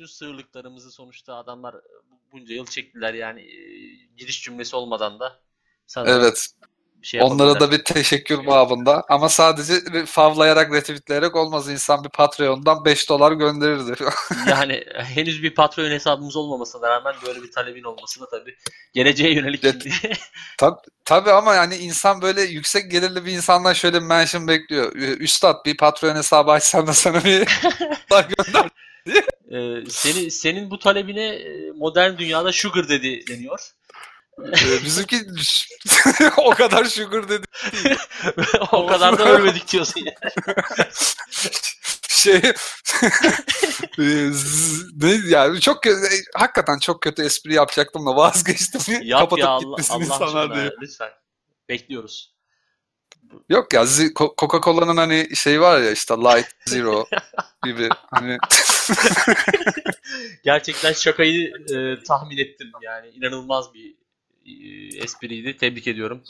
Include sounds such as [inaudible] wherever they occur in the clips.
bütün sığırlıklarımızı sonuçta adamlar bunca yıl çektiler yani e, giriş cümlesi olmadan da sanırım Evet. şey Onlara da bir teşekkür babında. Ama sadece favlayarak, retweetleyerek olmaz. İnsan bir Patreon'dan 5 dolar gönderirdi. [laughs] Yani henüz bir Patreon hesabımız olmamasına rağmen böyle bir talebin olması da tabii geleceğe yönelik Evet. şimdi. [laughs] Tabii, tabii ama yani insan böyle yüksek gelirli bir insandan şöyle bir mention bekliyor. Üstad bir Patreon hesabı açsan da sana bir [laughs] dolar gönder. Ee, senin senin bu talebine e, modern dünyada sugar dedi deniyor. Ee, Bizimki [laughs] o kadar sugar dedi. [laughs] o kadar da [laughs] ölmedik diyorsun yani. şey e, ne yani çok e, hakikaten çok kötü espri yapacaktım da vazgeçtim. Yap Kapatıp ya Allah, gitmesin Allah insanlar diye. lütfen. Bekliyoruz. Yok ya Coca-Cola'nın hani şey var ya işte Light Zero [laughs] gibi hani [laughs] Gerçekten şakayı e, tahmin ettim yani inanılmaz bir e, espriydi. Tebrik ediyorum.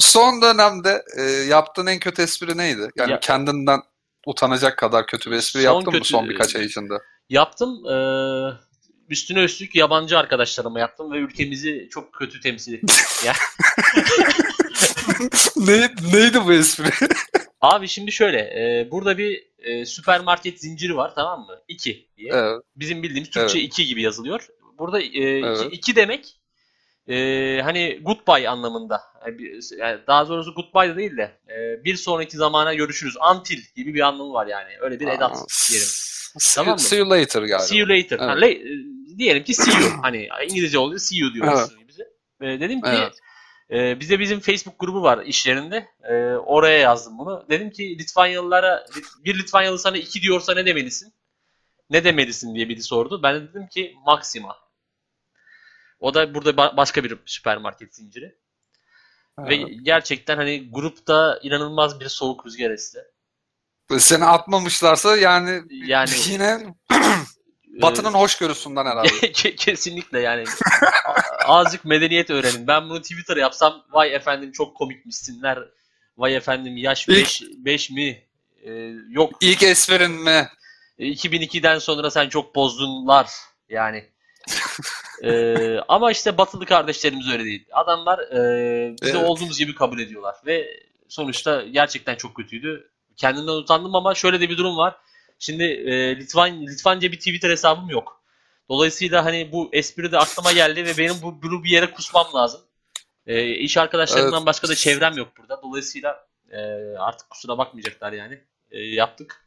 son dönemde e, yaptığın en kötü espri neydi? Yani Ya- kendinden utanacak kadar kötü bir espri yaptın mı kötü- son birkaç ay içinde? Yaptım. e, üstüne üstlük yabancı arkadaşlarıma yaptım ve ülkemizi çok kötü temsil ettim. [laughs] Yani, Ne, neydi bu espri? [laughs] abi şimdi şöyle. e, burada bir e, süpermarket zinciri var tamam mı? 2 diye. Evet, Bizim bildiğimiz Türkçe 2 gibi yazılıyor. Burada 2 Evet. demek e, hani goodbye anlamında. Yani daha doğrusu goodbye da değil de e, bir sonraki zamana görüşürüz. Until gibi bir anlamı var yani. Öyle bir edat diyelim. See, Tamam mı? see you later galiba. See you later. Ha, Evet. le- e, diyelim ki see you. Hani İngilizce oluyor see you diyoruz bize. E, dedim ki Evet. E, bize bizim Facebook grubu var iş yerinde. E, oraya yazdım bunu. Dedim ki Litvanyalılara bir Litvanyalı sana iki diyorsa ne demelisin? Ne demelisin diye biri sordu. Ben de dedim ki Maxima. O da burada ba- başka bir süpermarket zinciri. Ve Evet. gerçekten hani grupta inanılmaz bir soğuk rüzgar esti. Seni atmamışlarsa yani, Yani [laughs] yine [clears throat] e, Batı'nın hoşgörüsünden herhalde. [laughs] Ke- Kesinlikle yani. Azıcık medeniyet öğrenin. Ben bunu Twitter'a yapsam vay efendim çok komikmişsinler. Vay efendim yaş İlk- 5 5 mi? Ee, yok İlk esprin mi? 2002'den sonra sen çok bozdunlar yani. Ee, ama işte batılı kardeşlerimiz öyle değil. Adamlar e, bizi Evet. olduğumuz gibi kabul ediyorlar ve sonuçta gerçekten çok kötüydü. Kendimden utandım ama şöyle de bir durum var. Şimdi e, Litvan Litvanca bir Twitter hesabım yok. Dolayısıyla hani bu espri de aklıma geldi ve benim bu, bunu bir yere kusmam lazım. E, iş arkadaşlarımdan Evet. başka da çevrem yok burada. Dolayısıyla e, artık kusura bakmayacaklar yani. E, yaptık.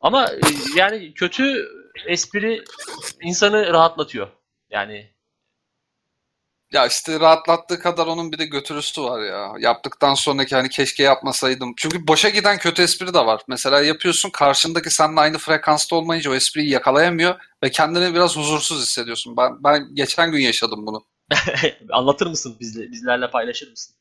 Ama e, yani kötü espri insanı rahatlatıyor. Yani Ya işte rahatlattığı kadar onun bir de götürüsü var ya. Yaptıktan sonraki hani keşke yapmasaydım. Çünkü boşa giden kötü espri de var. Mesela yapıyorsun karşındaki seninle aynı frekansta olmayınca o espriyi yakalayamıyor ve kendini biraz huzursuz hissediyorsun. Ben, ben geçen gün yaşadım bunu. [laughs] anlatır mısın bizle, bizlerle paylaşır mısın?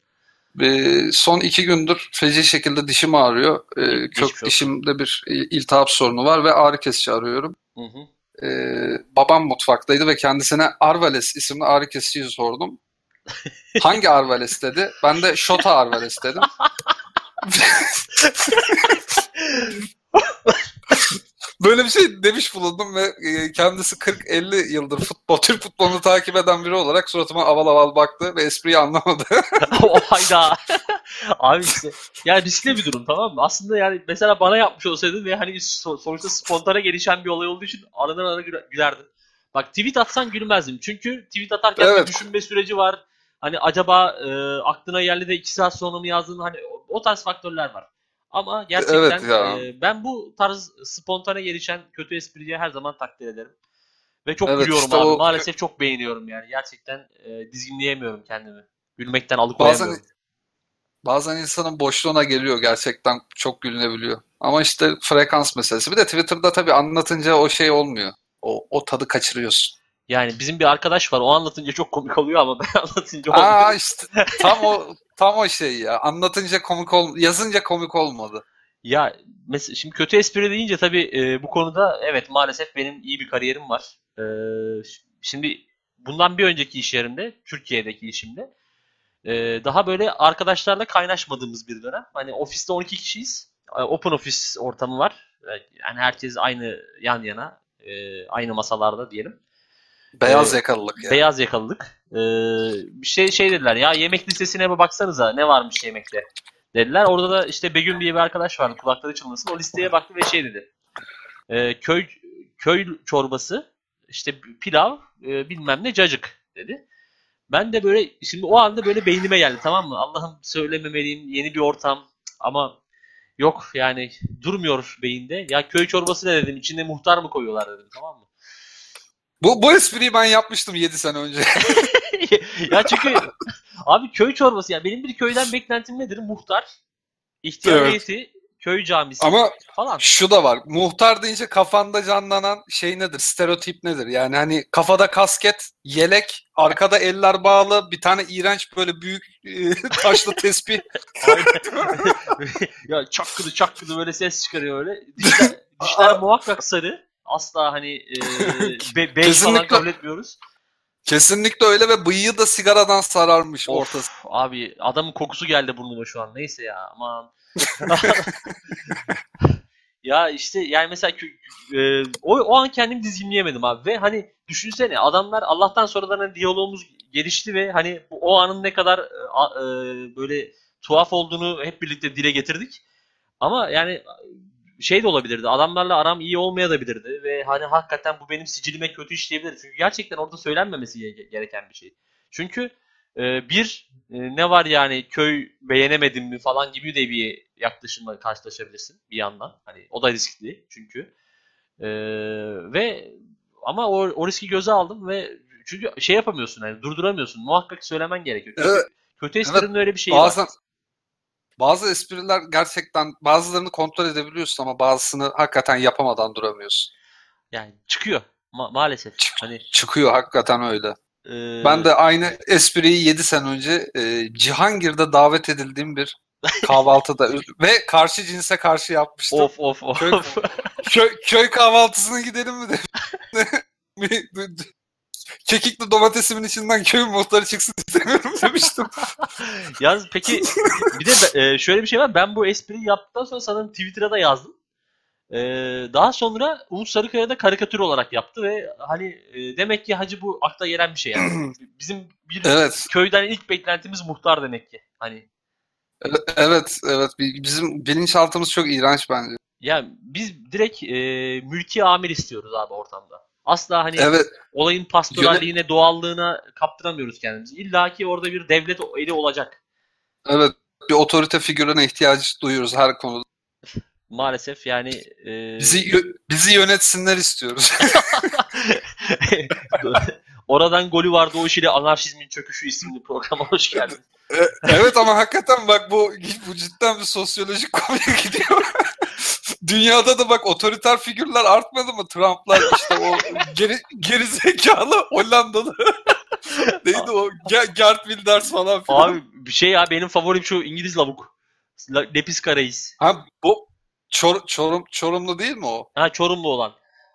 Ee, son iki gündür feci şekilde dişim ağrıyor. Ee, kök dişimde bir iltihap sorunu var ve ağrı kesici arıyorum. Hı hı. Ee, babam mutfaktaydı ve kendisine Arvales isimli ağrı kesiciyi sordum. Hangi Arvales dedi? Ben de Şota Arvales dedim. [laughs] Böyle bir şey demiş bulundum ve e, kendisi 40-50 yıldır futbol, Türk futbolunu takip eden biri olarak suratıma aval aval baktı ve espriyi anlamadı. o [laughs] [laughs] hayda. Abi işte yani riskli bir durum tamam mı? Aslında yani mesela bana yapmış olsaydın ve hani so- sonuçta spontane gelişen bir olay olduğu için aradan ara güle- gülerdim. Bak tweet atsan gülmezdim. Çünkü tweet atarken Evet. bir düşünme süreci var. Hani acaba e, aklına geldi de iki saat sonra mı yazdın? Hani o, o tarz faktörler var. Ama gerçekten Evet ya. e, ben bu tarz spontane gelişen kötü espriyi her zaman takdir ederim. Ve çok Evet, gülüyorum işte abi. o- Maalesef çok beğeniyorum yani. Gerçekten e, dizginleyemiyorum kendimi. Gülmekten alıkoyamıyorum. Bazen bazen insanın boşluğuna geliyor gerçekten çok gülünebiliyor. Ama işte frekans meselesi. Bir de Twitter'da tabii anlatınca o şey olmuyor. O, o tadı kaçırıyorsun. Yani bizim bir arkadaş var. O anlatınca çok komik oluyor ama [laughs] ben anlatınca olmuyor. Aa işte tam o tam o şey ya. Anlatınca komik ol, yazınca komik olmadı. Ya mesela şimdi kötü espri deyince tabii e, bu konuda evet maalesef benim iyi bir kariyerim var. E, şimdi bundan bir önceki iş yerimde, Türkiye'deki işimde e, daha böyle arkadaşlarla kaynaşmadığımız bir dönem. Hani ofiste 12 kişiyiz. E, Open office ortamı var. E, Yani herkes aynı yan yana. e, aynı masalarda diyelim. Beyaz Ee, yakalılık ya. Beyaz yakalılık. Ee, bir şey şey dediler ya yemek listesine bir baksanıza ne varmış yemekte dediler. Orada da işte Begüm diye bir arkadaş vardı kulakları çınlasın. O listeye baktı ve şey dedi. Ee, köy köy çorbası işte pilav e, bilmem ne cacık dedi. Ben de böyle şimdi o anda böyle beynime geldi tamam mı? Allah'ım söylememeliyim yeni bir ortam ama yok yani durmuyor beyinde. Ya köy çorbası ne dedim içinde muhtar mı koyuyorlar dedim tamam mı? Bu, bu espriyi ben yapmıştım 7 sene önce. [laughs] [laughs] ya çünkü abi köy çorbası ya benim bir köyden beklentim nedir? Muhtar, ihtiyar Evet. heyeti, köy camisi Ama falan. şu da var. Muhtar deyince kafanda canlanan şey nedir? Stereotip nedir? Yani hani kafada kasket, yelek, arkada eller bağlı, bir tane iğrenç böyle büyük e, [laughs] taşlı tespih. ya çakkıdı çakkıdı böyle ses çıkarıyor öyle. Dişler, dişler muhakkak sarı. Asla hani e, [laughs] be, beş falan Kesinlikle. kabul etmiyoruz. Kesinlikle öyle ve bıyığı da sigaradan sararmış Of, ortası. abi adamın kokusu geldi burnuma şu an. Neyse ya aman. [laughs] ya işte yani mesela e, o, o an kendimi dizginleyemedim abi ve hani düşünsene adamlar Allah'tan sonradan hani diyalogumuz gelişti ve hani o anın ne kadar e, e, böyle tuhaf olduğunu hep birlikte dile getirdik. Ama yani şey de olabilirdi. Adamlarla aram iyi olmayabilirdi ve hani hakikaten bu benim sicilime kötü işleyebilir. Çünkü gerçekten orada söylenmemesi ge- gereken bir şey. Çünkü e, bir e, ne var yani köy beğenemedim mi falan gibi de bir yaklaşımla karşılaşabilirsin bir yandan. Hani o da riskli çünkü. E, ve ama o, o riski göze aldım ve çünkü şey yapamıyorsun hani durduramıyorsun. Muhakkak söylemen gerekiyor. Kötü, Evet. kötü esprinin öyle bir şeyi var. Bazı espriler gerçekten bazılarını kontrol edebiliyorsun ama bazısını hakikaten yapamadan duramıyorsun. Yani çıkıyor ma- maalesef. Çık- Hani Çıkıyor hakikaten öyle. e, Ben de aynı espriyi 7 sene önce e, Cihangir'de davet edildiğim bir kahvaltıda [laughs] ve karşı cinse karşı yapmıştım. of of of. Köy- Köy, köy kahvaltısına gidelim mi [laughs] [laughs] Kekikli domatesimin içinden köy muhtarı çıksın istemiyorum [laughs] demiştim. Yalnız peki bir de e, şöyle bir şey var. Ben bu espriyi yaptıktan sonra sanırım Twitter'a da yazdım. E, daha sonra Umut Sarıkaya da karikatür olarak yaptı ve hani e, demek ki hacı bu akla gelen bir şey yani. [clears throat] Bizim bir Evet, köyden ilk beklentimiz muhtar demek ki. Hani evet, evet. Bi- Bizim bilinçaltımız çok iğrenç bence. ya biz direkt e, mülki amir istiyoruz abi ortamda. Asla hani Evet, olayın pastoralliğine, doğallığına kaptıramıyoruz kendimizi. İlla ki orada bir devlet eli olacak. evet. Bir otorite figürüne ihtiyaç duyuyoruz her konuda. [laughs] Maalesef yani e, Bizi bizi yönetsinler istiyoruz. [laughs] [laughs] Oradan golü vardı o iş ile Anarşizmin Çöküşü isimli programa hoş geldin. evet ama hakikaten bak bu bu cidden bir sosyolojik konuya gidiyor. Dünyada da bak otoriter figürler artmadı mı? Trump'lar işte o geri, geri zekalı Hollandalı. [laughs] Neydi o? Ge- Gert Wilders falan filan. Abi bir şey ya benim favorim şu İngiliz lavuk. La- Lepis Reis. Ha bu Çor, Çorum, Çorumlu değil mi o? Ha Çorumlu olan.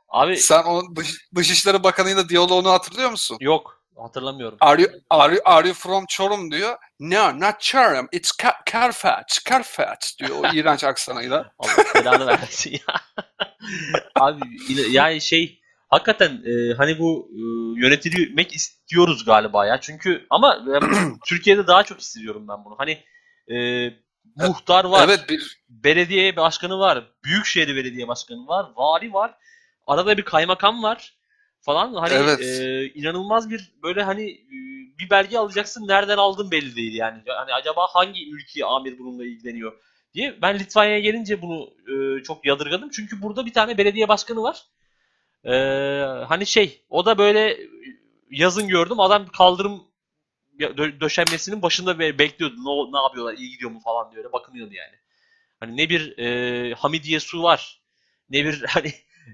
Abi Sen o dış, Dışişleri Bakanı'yla diyaloğunu hatırlıyor musun? yok hatırlamıyorum. Are you, are you, are you from Çorum diyor. No, not Çorum. It's Ka- Carfax. Carfax diyor o [laughs] iğrenç aksanıyla. Allah belanı versin ya. [laughs] Abi yani şey hakikaten e, hani bu e, yönetilmek istiyoruz galiba ya. Çünkü ama e, [clears throat] Türkiye'de daha çok hissediyorum ben bunu. Hani e, muhtar var. Evet bir belediye başkanı var, büyükşehir belediye başkanı var, vali var, arada bir kaymakam var falan. Hani Evet. e, inanılmaz bir böyle hani e, bir belge alacaksın nereden aldın belli değil yani. Hani acaba hangi ülke amir bununla ilgileniyor diye. Ben Litvanya'ya gelince bunu e, çok yadırgadım. Çünkü burada bir tane belediye başkanı var. E, hani şey o da böyle yazın gördüm adam kaldırım dö- döşenmesinin başında be- bekliyordu. Ne, ne yapıyorlar iyi gidiyor mu falan diye bakınıyordu yani. Hani ne bir e, Hamidiye Su var, ne bir [laughs] hani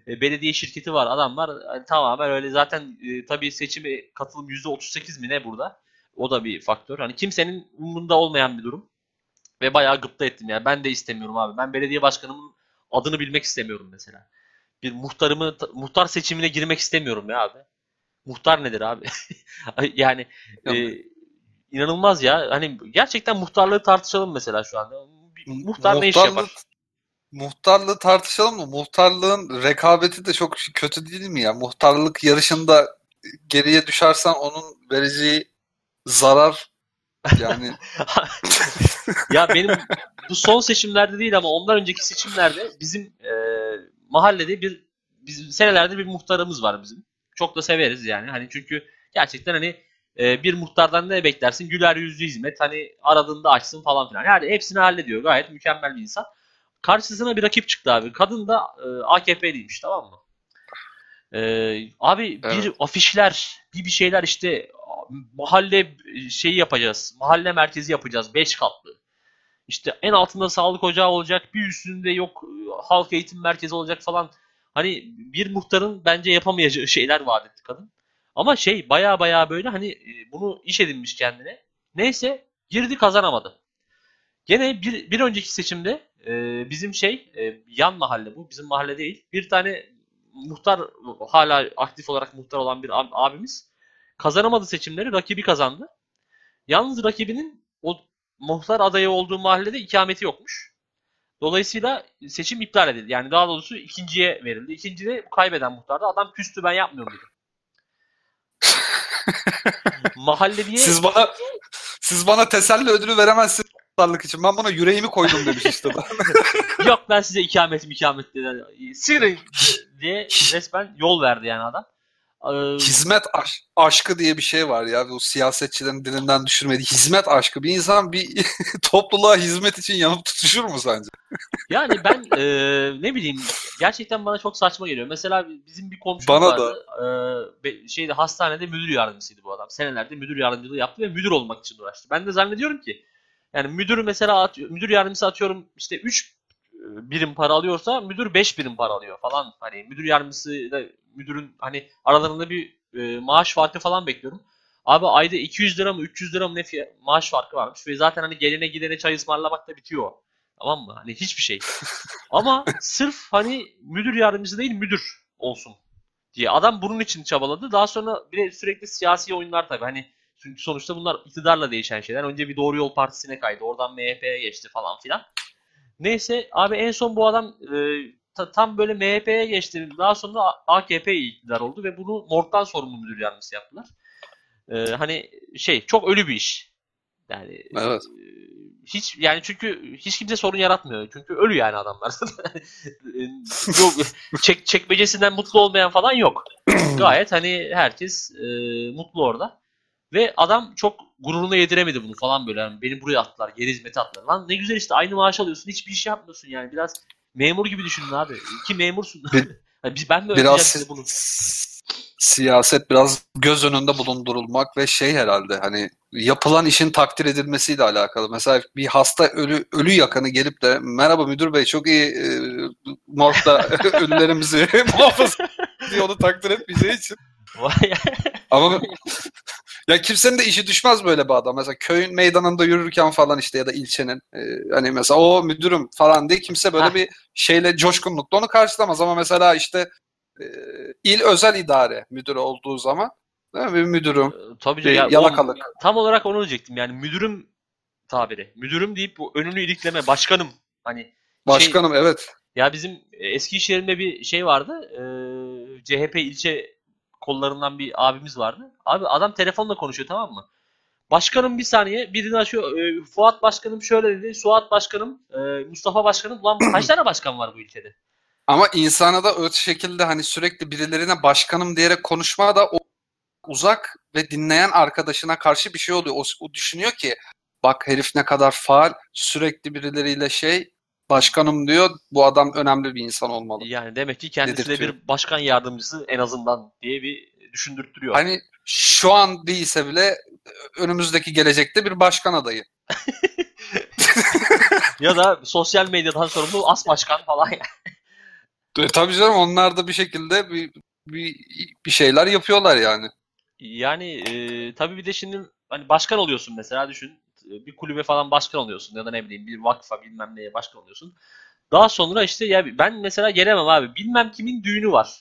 e, belediye şirketi var. Adamlar hani, tamamen öyle zaten e, tabii seçime katılım %38 mi ne burada? O da bir faktör. Hani kimsenin umurunda olmayan bir durum. Ve bayağı gıpta ettim yani. Ben de istemiyorum abi. Ben belediye başkanımın adını bilmek istemiyorum mesela. Bir muhtarımı muhtar seçimine girmek istemiyorum ya abi. Muhtar nedir abi? [laughs] yani e, inanılmaz ya. Hani gerçekten muhtarlığı tartışalım mesela şu anda. Muhtar ne iş yapar? Muhtarlığı tartışalım mı? Muhtarlığın rekabeti de çok kötü değil mi ya? Muhtarlık yarışında geriye düşersen onun vereceği zarar yani [laughs] ya benim bu son seçimlerde değil ama ondan önceki seçimlerde bizim e, mahallede bir bizim senelerde bir muhtarımız var bizim. Çok da severiz yani. Hani çünkü gerçekten hani e, bir muhtardan ne beklersin? Güler yüzlü hizmet. Hani aradığında açsın falan filan. Yani hepsini hallediyor. Gayet mükemmel bir insan. Karşısına bir rakip çıktı abi. Kadın da e, AKP'liymiş tamam mı? E, abi evet. bir afişler, bir bir şeyler işte mahalle şeyi yapacağız. Mahalle merkezi yapacağız. Beş katlı. İşte en altında sağlık ocağı olacak. Bir üstünde yok halk eğitim merkezi olacak falan. Hani bir muhtarın bence yapamayacağı şeyler vaat etti kadın. Ama şey baya baya böyle hani e, bunu iş edinmiş kendine. Neyse girdi kazanamadı. Gene bir, bir önceki seçimde e, bizim şey e, yan mahalle bu bizim mahalle değil. Bir tane muhtar hala aktif olarak muhtar olan bir abimiz kazanamadı seçimleri rakibi kazandı. Yalnız rakibinin o muhtar adayı olduğu mahallede ikameti yokmuş. Dolayısıyla seçim iptal edildi. Yani daha doğrusu ikinciye verildi. İkincide kaybeden muhtarda adam küstü ben yapmıyorum dedi. [laughs] Mahalleliye... Siz bana siz bana teselli ödülü veremezsiniz muhtarlık için. Ben buna yüreğimi koydum demiş işte. [laughs] Yok ben size ikamet ikamet dedi. Sigara diye resmen yol verdi yani adam. Ee, Hizmet aş- aşkı diye bir şey var ya. Bu siyasetçilerin dilinden düşürmediği hizmet aşkı. Bir insan bir [laughs] topluluğa hizmet için yanıp tutuşur mu sence? yani ben e, ne bileyim gerçekten bana çok saçma geliyor. Mesela bizim bir komşumuz bana vardı. Da. E, şeyde hastanede müdür yardımcısıydı bu adam. Senelerde müdür yardımcılığı yaptı ve müdür olmak için uğraştı. Ben de zannediyorum ki yani müdür mesela atıyor, müdür yardımcısı atıyorum işte 3 birim para alıyorsa müdür 5 birim para alıyor falan. Hani müdür yardımcısı da müdürün hani aralarında bir e, maaş farkı falan bekliyorum. Abi ayda 200 lira mı 300 lira mı ne fiyat, maaş farkı varmış ve zaten hani gelene gidene çay ısmarlamakla bitiyor. Tamam mı? Hani hiçbir şey. [laughs] Ama sırf hani müdür yardımcısı değil müdür olsun diye. Adam bunun için çabaladı. Daha sonra bir de sürekli siyasi oyunlar tabii. Hani çünkü sonuçta bunlar iktidarla değişen şeyler. Önce bir Doğru Yol Partisi'ne kaydı. Oradan MHP'ye geçti falan filan. Neyse abi en son bu adam e, ta, tam böyle MHP'ye geçti. Daha sonra AKP iktidar oldu ve bunu Morg'dan sorumlu müdür yardımcısı yaptılar. E, hani şey çok ölü bir iş. Yani evet. E, hiç yani çünkü hiç kimse sorun yaratmıyor. Çünkü ölü yani adamlar. [laughs] yok çek, çekmecesinden mutlu olmayan falan yok. [clears throat] Gayet hani herkes e, mutlu orada. Ve adam çok gururuna yediremedi bunu falan böyle. Yani beni buraya attılar, geri hizmete attılar. Lan ne güzel işte aynı maaş alıyorsun, hiçbir iş yapmıyorsun yani. Biraz memur gibi düşünün abi. İki memursun. Bir, [laughs] ben de biraz size bunu. Siyaset biraz göz önünde bulundurulmak ve şey herhalde hani yapılan işin takdir edilmesiyle alakalı. Mesela bir hasta ölü ölü yakını gelip de merhaba müdür bey çok iyi e, morgda ölülerimizi [laughs] [laughs] muhafaza diye onu takdir etmeyeceği için. Ama ya kimsenin de işi düşmez böyle bir adam. Mesela köyün meydanında yürürken falan işte ya da ilçenin e, hani mesela o müdürüm falan diye kimse böyle bir şeyle coşkunlukla onu karşılamaz. Ama mesela işte e, il özel idare müdürü olduğu zaman değil mi? bir müdürüm, ee, Tabii bir ya, yalakalık. O, tam olarak onu diyecektim. Yani müdürüm tabiri. Müdürüm deyip bu önünü ilikleme başkanım. Hani şey Başkanım şey, evet. Ya bizim eski iş yerinde bir şey vardı. E, CHP ilçe kollarından bir abimiz vardı. Abi adam telefonla konuşuyor tamam mı? Başkanım bir saniye birini açıyor. E, Fuat Başkanım şöyle dedi. Suat Başkanım, e, Mustafa Başkanım. Ulan kaç [clears throat] tane başkan var bu ülkede? Ama insana da o şekilde hani sürekli birilerine başkanım diyerek konuşma da o uzak ve dinleyen arkadaşına karşı bir şey oluyor. O, o düşünüyor ki bak herif ne kadar faal sürekli birileriyle şey başkanım diyor. Bu adam önemli bir insan olmalı. Yani demek ki kendisi de bir başkan yardımcısı en azından diye bir düşündürtüyor. Hani şu an değilse bile önümüzdeki gelecekte bir başkan adayı. [laughs] ya da sosyal medyadan sorumlu as başkan falan yani. E, tabii canım onlar da bir şekilde bir, bir, bir şeyler yapıyorlar yani. Yani e, tabii bir de şimdi hani başkan oluyorsun mesela düşün bir kulübe falan başkan oluyorsun ya da ne bileyim bir vakfa bilmem neye başkan oluyorsun. Daha sonra işte ya ben mesela gelemem abi. Bilmem kimin düğünü var.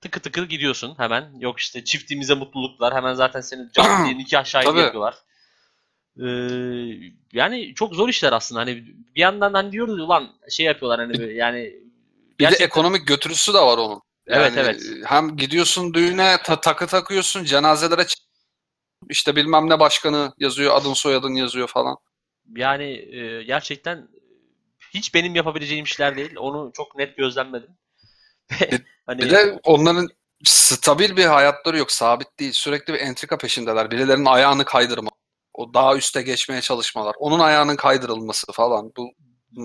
Tıkı tıkı gidiyorsun hemen. Yok işte çiftimize mutluluklar. Hemen zaten senin canlı [clears throat] diye nikah şahidi yapıyorlar. Ee, yani çok zor işler aslında. Hani bir yandan hani diyoruz ulan şey yapıyorlar hani böyle yani Bir gerçekten de ekonomik götürüsü de var onun. Evet, Yani evet. Hem gidiyorsun düğüne ta- takı takıyorsun, cenazelere işte bilmem ne başkanı yazıyor, adın soyadın yazıyor falan. yani e, gerçekten hiç benim yapabileceğim işler değil. Onu çok net gözlemledim. [laughs] Bir- hani Bir de onların stabil bir hayatları yok, sabit değil. Sürekli bir entrika peşindeler. Birilerinin ayağını kaydırma. O daha üste geçmeye çalışmalar. Onun ayağının kaydırılması falan. Bu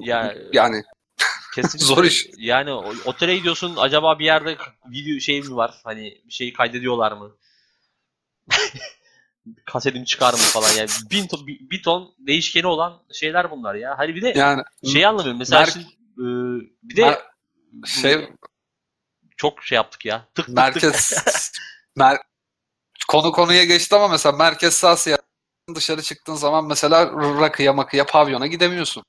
Ya- yani [laughs] kesinlikle zor iş. Yani otele gidiyorsun acaba bir yerde video şey mi var? Hani bir şeyi kaydediyorlar mı? [laughs] Kasetim çıkar mı falan yani bin ton, bir, ton değişkeni olan şeyler bunlar ya. Hani bir de yani şey anlamıyorum. Mesela Mer- şimdi, e, bir de Mer- şey çok şey yaptık ya. Tık tık tık. merkez mer- konu konuya geçti ama mesela merkez sağ siyaset dışarı çıktığın zaman mesela rakıya makıya pavyona gidemiyorsun.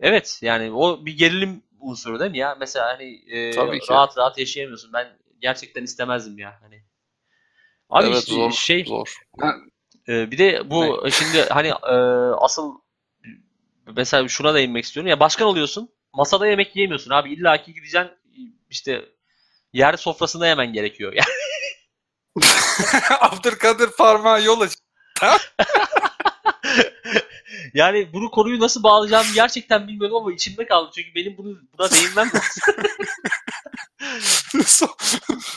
Evet yani o bir gerilim unsuru değil mi ya? Mesela hani e, rahat rahat yaşayamıyorsun. Ben gerçekten istemezdim ya hani. Abi evet işte zor şey zor. e, bir de bu şimdi hani e, asıl mesela şuna değinmek istiyorum. Ya başkan oluyorsun. Masada yemek yiyemiyorsun abi. İlla ki gideceksin işte yer sofrasında yemen gerekiyor. Yani [laughs] Abdülkadir parmağı yol aç. [laughs] yani bunu konuyu nasıl bağlayacağımı gerçekten bilmiyorum ama içimde kaldı. Çünkü benim bunu buna değinmem lazım. [laughs]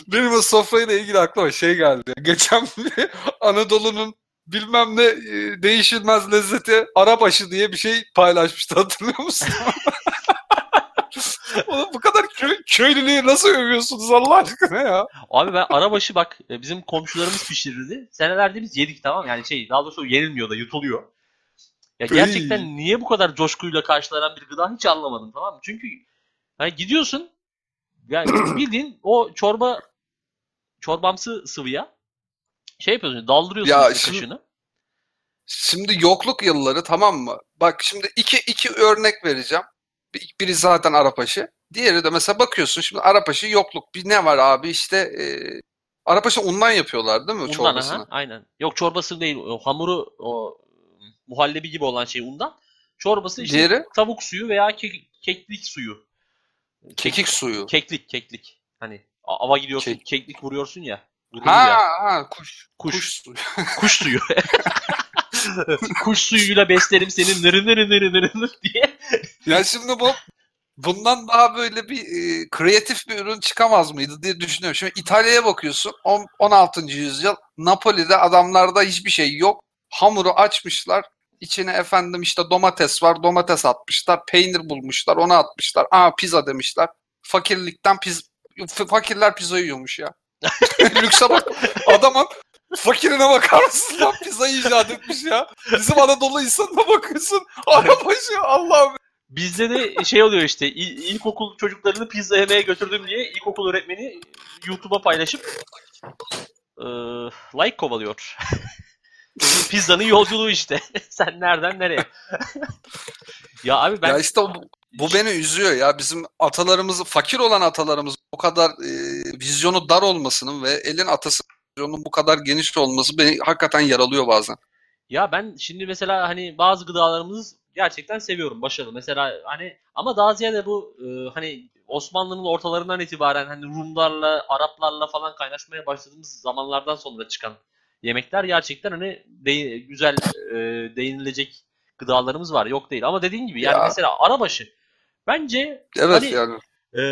Benim o sofrayla ilgili aklıma şey geldi. Geçen Anadolu'nun bilmem ne e, değişilmez lezzeti arabaşı diye bir şey paylaşmıştı hatırlıyor musun? [laughs] Oğlum bu kadar köy, köylülüğü nasıl övüyorsunuz Allah aşkına ya? Abi ben arabaşı bak e, bizim komşularımız pişirirdi. Senelerde biz yedik tamam yani şey daha doğrusu yenilmiyor da yutuluyor. Ya gerçekten Iy. niye bu kadar coşkuyla karşılanan bir gıda hiç anlamadım tamam mı? Çünkü hani gidiyorsun yani [clears throat] bildiğin o çorba çorbamsı sıvıya şey yapıyorsun daldırıyorsun Ya şimdi- kaşığını. Şimdi yokluk yılları tamam mı? Bak şimdi iki, iki örnek vereceğim. Bir- Biri zaten Arapaşı. Diğeri de mesela bakıyorsun şimdi Arapaşı yokluk. Bir ne var abi işte e, Arapaşı undan yapıyorlar değil mi Undan çorbasını? aha, aynen. Yok çorbası değil o hamuru o muhallebi gibi olan şey undan. Çorbası işte Diğeri tavuk suyu veya ke- keklik suyu. Kekik suyu. Keklik, keklik. Hani ava gidiyorsun, Kek- keklik vuruyorsun ya. Ha ya. ha kuş. Kuş. Kuş suyu. [laughs] Kuş suyu. [laughs] Kuş suyuyla beslerim seni nırı nırı nırı nırı nırı diye. Ya şimdi bu bundan daha böyle bir e, kreatif bir ürün çıkamaz mıydı diye düşünüyorum. Şimdi İtalya'ya bakıyorsun on- 16. yüzyıl Napoli'de adamlarda hiçbir şey yok. Hamuru açmışlar. İçine efendim işte domates var. Domates atmışlar. Peynir bulmuşlar. Onu atmışlar. Aa pizza demişler. Fakirlikten piz fakirler pizza yiyormuş ya. [laughs] Lükse bak. Adamın fakirine bakar mısın lan? Pizza icat etmiş ya. Bizim Anadolu insanına bakıyorsun. Arabaşı Allah'ım. Bizde de şey oluyor işte il- ilkokul çocuklarını pizza yemeye götürdüm diye ilkokul öğretmeni YouTube'a paylaşıp eee, like kovalıyor. [laughs] Pizzanın yolculuğu işte. [laughs] Sen nereden nereye? [laughs] ya abi ben Ya işte o- bu beni üzüyor ya. Bizim atalarımız, fakir olan atalarımız bu kadar e, vizyonu dar olmasının ve elin atası vizyonunun bu kadar geniş olması beni hakikaten yaralıyor bazen. Ya ben şimdi mesela hani bazı gıdalarımızı gerçekten seviyorum, başarılı. Mesela hani ama daha ziyade bu e, hani Osmanlı'nın ortalarından itibaren hani Rumlarla, Araplarla falan kaynaşmaya başladığımız zamanlardan sonra çıkan yemekler gerçekten hani de- güzel e, değinilecek gıdalarımız var. Yok değil. Ama dediğin gibi yani Ya. mesela arabaşı bence Evet Hani- yani. e,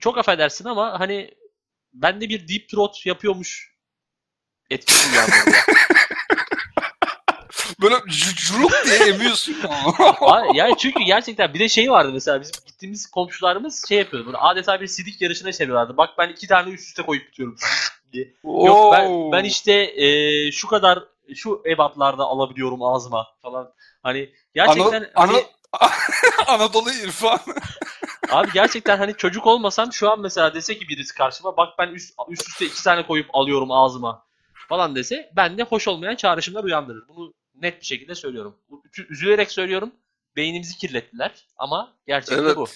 çok affedersin ama hani bende bir deep throat yapıyormuş etkisi uyandırdı. [laughs] Böyle curuk diye emiyorsun. [laughs] Yani çünkü gerçekten bir de şey vardı mesela bizim gittiğimiz komşularımız şey yapıyordu. Böyle adeta bir sidik yarışına çeviriyorlardı. Bak ben iki tane üst üste koyup bitiyorum. diye. Yok ben, Oo. ben işte e, şu kadar şu ebatlarda alabiliyorum ağzıma falan. Hani gerçekten Ana- hani, Ana- [laughs] Anadolu irfan. [laughs] abi gerçekten hani çocuk olmasam şu an mesela dese ki birisi karşıma bak ben üst, üst üste iki tane koyup alıyorum ağzıma falan dese bende hoş olmayan çağrışımlar uyandırır. Bunu net bir şekilde söylüyorum. Üzülerek söylüyorum. Beynimizi kirlettiler ama gerçekte Evet. bu.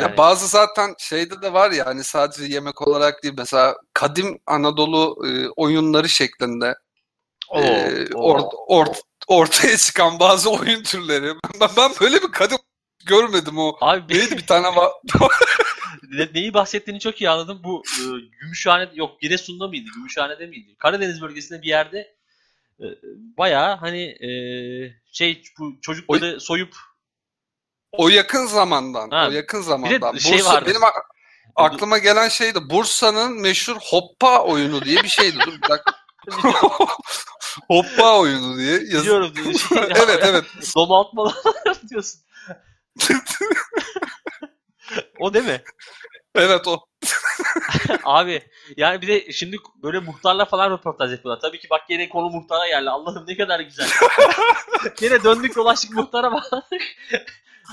Ya bazı zaten şeyde de var ya hani sadece yemek olarak değil mesela kadim Anadolu e, oyunları şeklinde Oo, ee, or, or, ortaya çıkan bazı oyun türleri. Ben, ben böyle bir kadın görmedim o. Abi neydi bir tane var. [laughs] neyi bahsettiğini çok iyi anladım. Bu e, Gümüşhane yok Giresun'da mıydı? Gümüşhane'de miydi? Karadeniz bölgesinde bir yerde e, bayağı hani e, şey bu çocukları o, soyup o yakın zamandan. Ha, o yakın zamandan. Bir şey Bursa, vardı. Benim aklıma gelen şeydi Bursa'nın meşhur hoppa oyunu diye bir şeydi. Dur bir dakika. [laughs] hoppa oyunu diye yazıyor. Biliyorum. Şey, [laughs] evet evet. Domaltmalar [laughs] diyorsun. o değil mi? Evet o. Abi yani bir de şimdi böyle muhtarla falan röportaj yapıyorlar. Tabii ki bak yine konu muhtara geldi. Allah'ım ne kadar güzel. yine döndük dolaştık muhtara bağladık.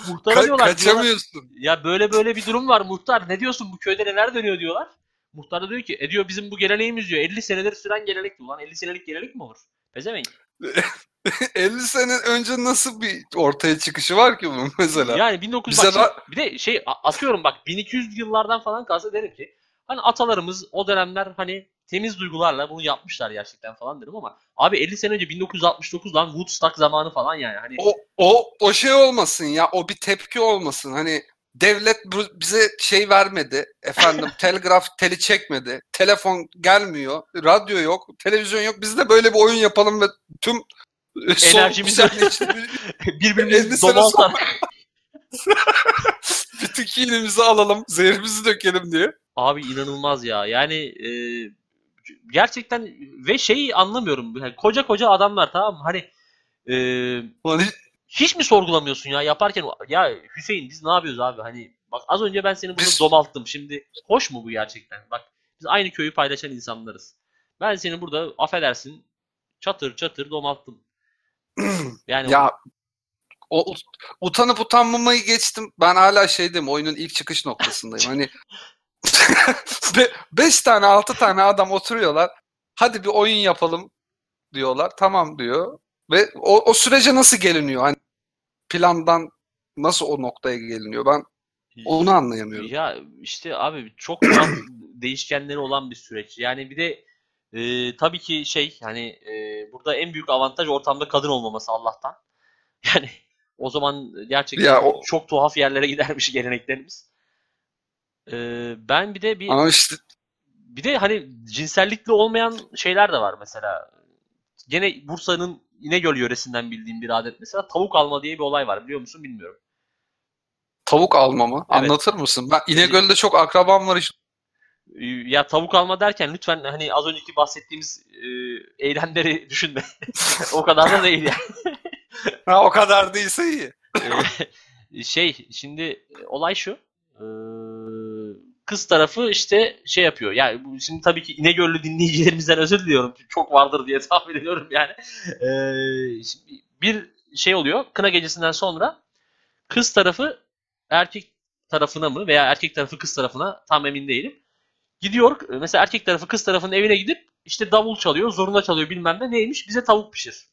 Muhtara Ka- diyorlar. Kaçamıyorsun. Diyorlar, ya böyle böyle bir durum var muhtar. Ne diyorsun bu köyde neler dönüyor diyorlar. Muhtar da diyor ki e diyor bizim bu geleneğimiz diyor. 50 senedir süren gelenek diyor. Lan 50 senelik gelenek mi olur? Pezevenk. [laughs] 50 sene önce nasıl bir ortaya çıkışı var ki bunun mesela? Yani 1900 bak, da... bir de şey atıyorum bak 1200 yıllardan falan kalsa derim ki hani atalarımız o dönemler hani temiz duygularla bunu yapmışlar gerçekten falan derim ama abi 50 sene önce 1969 lan Woodstock zamanı falan yani hani o o o şey olmasın ya o bir tepki olmasın. Hani devlet bize şey vermedi efendim [laughs] telgraf teli çekmedi telefon gelmiyor radyo yok televizyon yok. Biz de böyle bir oyun yapalım ve tüm enerjimizi [laughs] birbirimizi domaltan [laughs] bütün kinimizi alalım zehirimizi dökelim diye abi inanılmaz ya yani e, gerçekten ve şeyi anlamıyorum yani koca koca adamlar tamam mı hani e, hiç mi sorgulamıyorsun ya yaparken ya Hüseyin biz ne yapıyoruz abi hani bak az önce ben seni burada domalttım şimdi hoş mu bu gerçekten bak biz aynı köyü paylaşan insanlarız. Ben seni burada affedersin çatır çatır domalttım. [clears throat] Yani ya o, utanıp utanmamayı geçtim. Ben hala şeydim oyunun ilk çıkış noktasındayım. [laughs] hani be, beş tane altı tane adam oturuyorlar. Hadi bir oyun yapalım diyorlar. Tamam diyor. Ve o, o sürece nasıl geliniyor? Hani plandan nasıl o noktaya geliniyor? Ben onu anlayamıyorum. Ya işte abi çok [coughs] değişkenleri olan bir süreç. Yani bir de e, tabii ki şey hani e, burada en büyük avantaj ortamda kadın olmaması Allah'tan. Yani o zaman gerçekten ya o... çok tuhaf yerlere gidermiş geleneklerimiz. E, ben bir de bir Ama işte bir de hani cinsellikli olmayan şeyler de var mesela. Gene Bursa'nın İnegöl yöresinden bildiğim bir adet mesela tavuk alma diye bir olay var biliyor musun bilmiyorum. Tavuk alma mı? Evet. Anlatır mısın? Ben İnegöl'de çok akrabam var işte. Ya tavuk alma derken lütfen hani az önceki bahsettiğimiz e, eylemleri düşünme. [laughs] o kadar da değil yani. ha, o kadar değilse iyi. şey şimdi olay şu. E, kız tarafı işte şey yapıyor. Yani şimdi tabii ki İnegöllü dinleyicilerimizden özür diliyorum. Çok vardır diye tahmin ediyorum yani. E, bir şey oluyor. Kına gecesinden sonra kız tarafı erkek tarafına mı veya erkek tarafı kız tarafına tam emin değilim. Gidiyor mesela erkek tarafı kız tarafının evine gidip işte davul çalıyor, zoruna çalıyor bilmem ne neymiş bize tavuk pişir.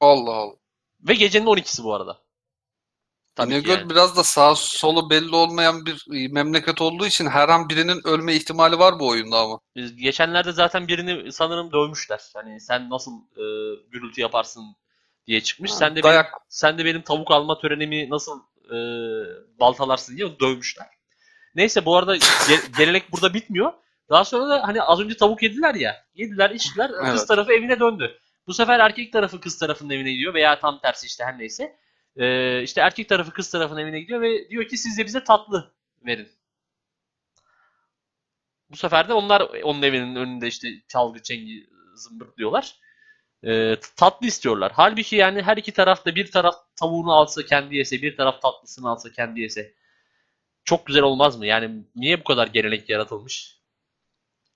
Allah Allah. Ve gecenin 12'si bu arada. Tabii İnegöl yani. biraz da sağ solu belli olmayan bir memleket olduğu için her an birinin ölme ihtimali var bu oyunda ama. Geçenlerde zaten birini sanırım dövmüşler. Hani sen nasıl e, gürültü yaparsın diye çıkmış. Ha, sen de dayak. benim, sen de benim tavuk alma törenimi nasıl e, baltalarsın diye dövmüşler. Neyse bu arada ge- [laughs] gelenek burada bitmiyor. Daha sonra da hani az önce tavuk yediler ya. Yediler, içtiler. Evet. Kız tarafı evine döndü. Bu sefer erkek tarafı kız tarafının evine gidiyor veya tam tersi işte her neyse. Ee, işte erkek tarafı kız tarafının evine gidiyor ve diyor ki siz de bize tatlı verin. Bu sefer de onlar onun evinin önünde işte çalgı çengi zımbırt diyorlar. Ee, tatlı istiyorlar. Halbuki yani her iki tarafta bir taraf tavuğunu alsa kendi yese, bir taraf tatlısını alsa kendi yese çok güzel olmaz mı? Yani niye bu kadar gelenek yaratılmış?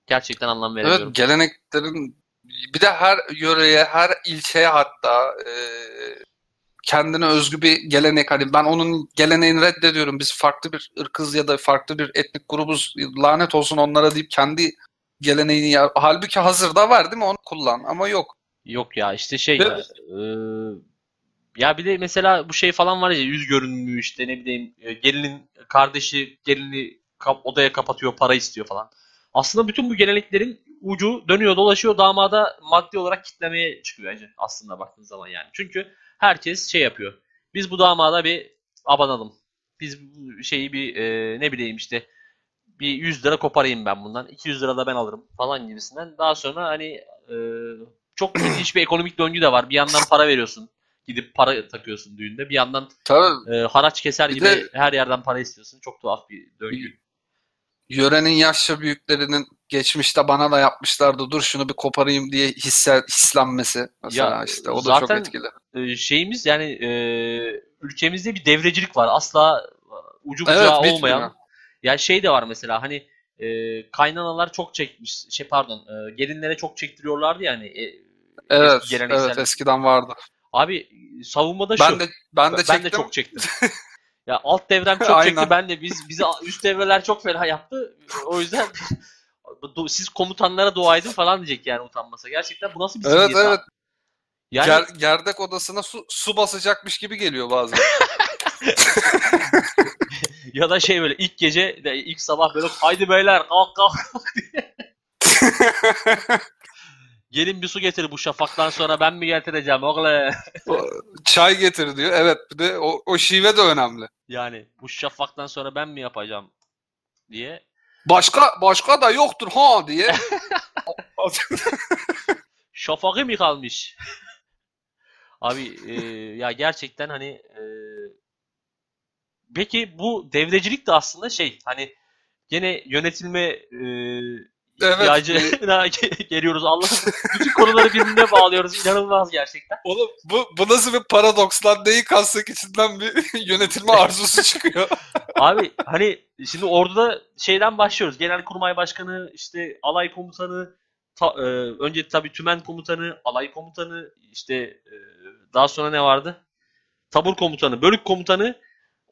Gerçekten anlam veremiyorum. Evet geleneklerin bir de her yöreye, her ilçeye hatta e, kendine özgü bir gelenek. Hani ben onun geleneğini reddediyorum. Biz farklı bir ırkız ya da farklı bir etnik grubuz. Lanet olsun onlara deyip kendi geleneğini ya halbuki hazırda var değil mi? Onu kullan ama yok. Yok ya işte şey Ve, e, ya bir de mesela bu şey falan var ya yüz görünümlü işte ne bileyim e, gelinin kardeşi gelini kap, odaya kapatıyor para istiyor falan. Aslında bütün bu geleneklerin ucu dönüyor dolaşıyor damada maddi olarak kitlemeye çıkıyor bence aslında baktığın zaman yani. Çünkü herkes şey yapıyor. Biz bu damada bir abanalım. Biz şeyi bir e, ne bileyim işte bir 100 lira koparayım ben bundan. 200 lira da ben alırım falan gibisinden. Daha sonra hani e, çok ilginç bir ekonomik döngü de var. Bir yandan para veriyorsun. Gidip para takıyorsun düğünde. Bir yandan Tabii e, haraç keser Bir gibi de- her yerden para istiyorsun. Çok tuhaf bir döngü. Yörenin yaşça büyüklerinin geçmişte bana da yapmışlardı dur şunu bir koparayım diye hisse, hislenmesi mesela Ya, işte o da zaten- çok etkili. E, şeyimiz yani e, ülkemizde bir devrecilik var. Asla ucu Evet bucağı bitmiyor. olmayan. Yani şey de var mesela hani e, kaynanalar çok çekmiş. Şey pardon e, gelinlere çok çektiriyorlardı yani. E, Evet, eski evet eskiden vardı. Abi savunmada şu. Ben de ben de Ben çektim. de çok çektim. [laughs] ya alt devrem çok çekti. Ben de biz bizi üst devreler çok fena yaptı. O yüzden [laughs] siz komutanlara dua edin falan diyecek yani utanmasa. Gerçekten bu nasıl bir Evet evet. abi? Yani Ger- gerdek odasına su, su basacakmış gibi geliyor bazen. [laughs] [laughs] ya da şey böyle ilk gece de ilk sabah böyle haydi beyler kalk kalk diye. Gelin bir su getir bu şafaktan sonra ben mi getireceğim oğlum? Çay getir diyor. Evet bir de o, o şive de önemli. Yani bu şafaktan sonra ben mi yapacağım diye. Başka başka da yoktur ha diye. [laughs] Şafakı mı kalmış? Abi e, ya gerçekten hani e, peki bu devrecilik de aslında şey hani gene yönetilme e, Evet, ihtiyacına [laughs] geliyoruz. Allah'ım bütün konuları birbirine bağlıyoruz. İnanılmaz gerçekten. Oğlum bu, bu nasıl bir paradoks lan? Neyi kassak içinden bir [laughs] yönetilme arzusu çıkıyor. [laughs] Abi hani şimdi orduda şeyden başlıyoruz. Genelkurmay Başkanı, işte alay komutanı, ta- e, önce tabii tümen komutanı, alay komutanı, işte e, daha sonra ne vardı? Tabur komutanı, bölük komutanı.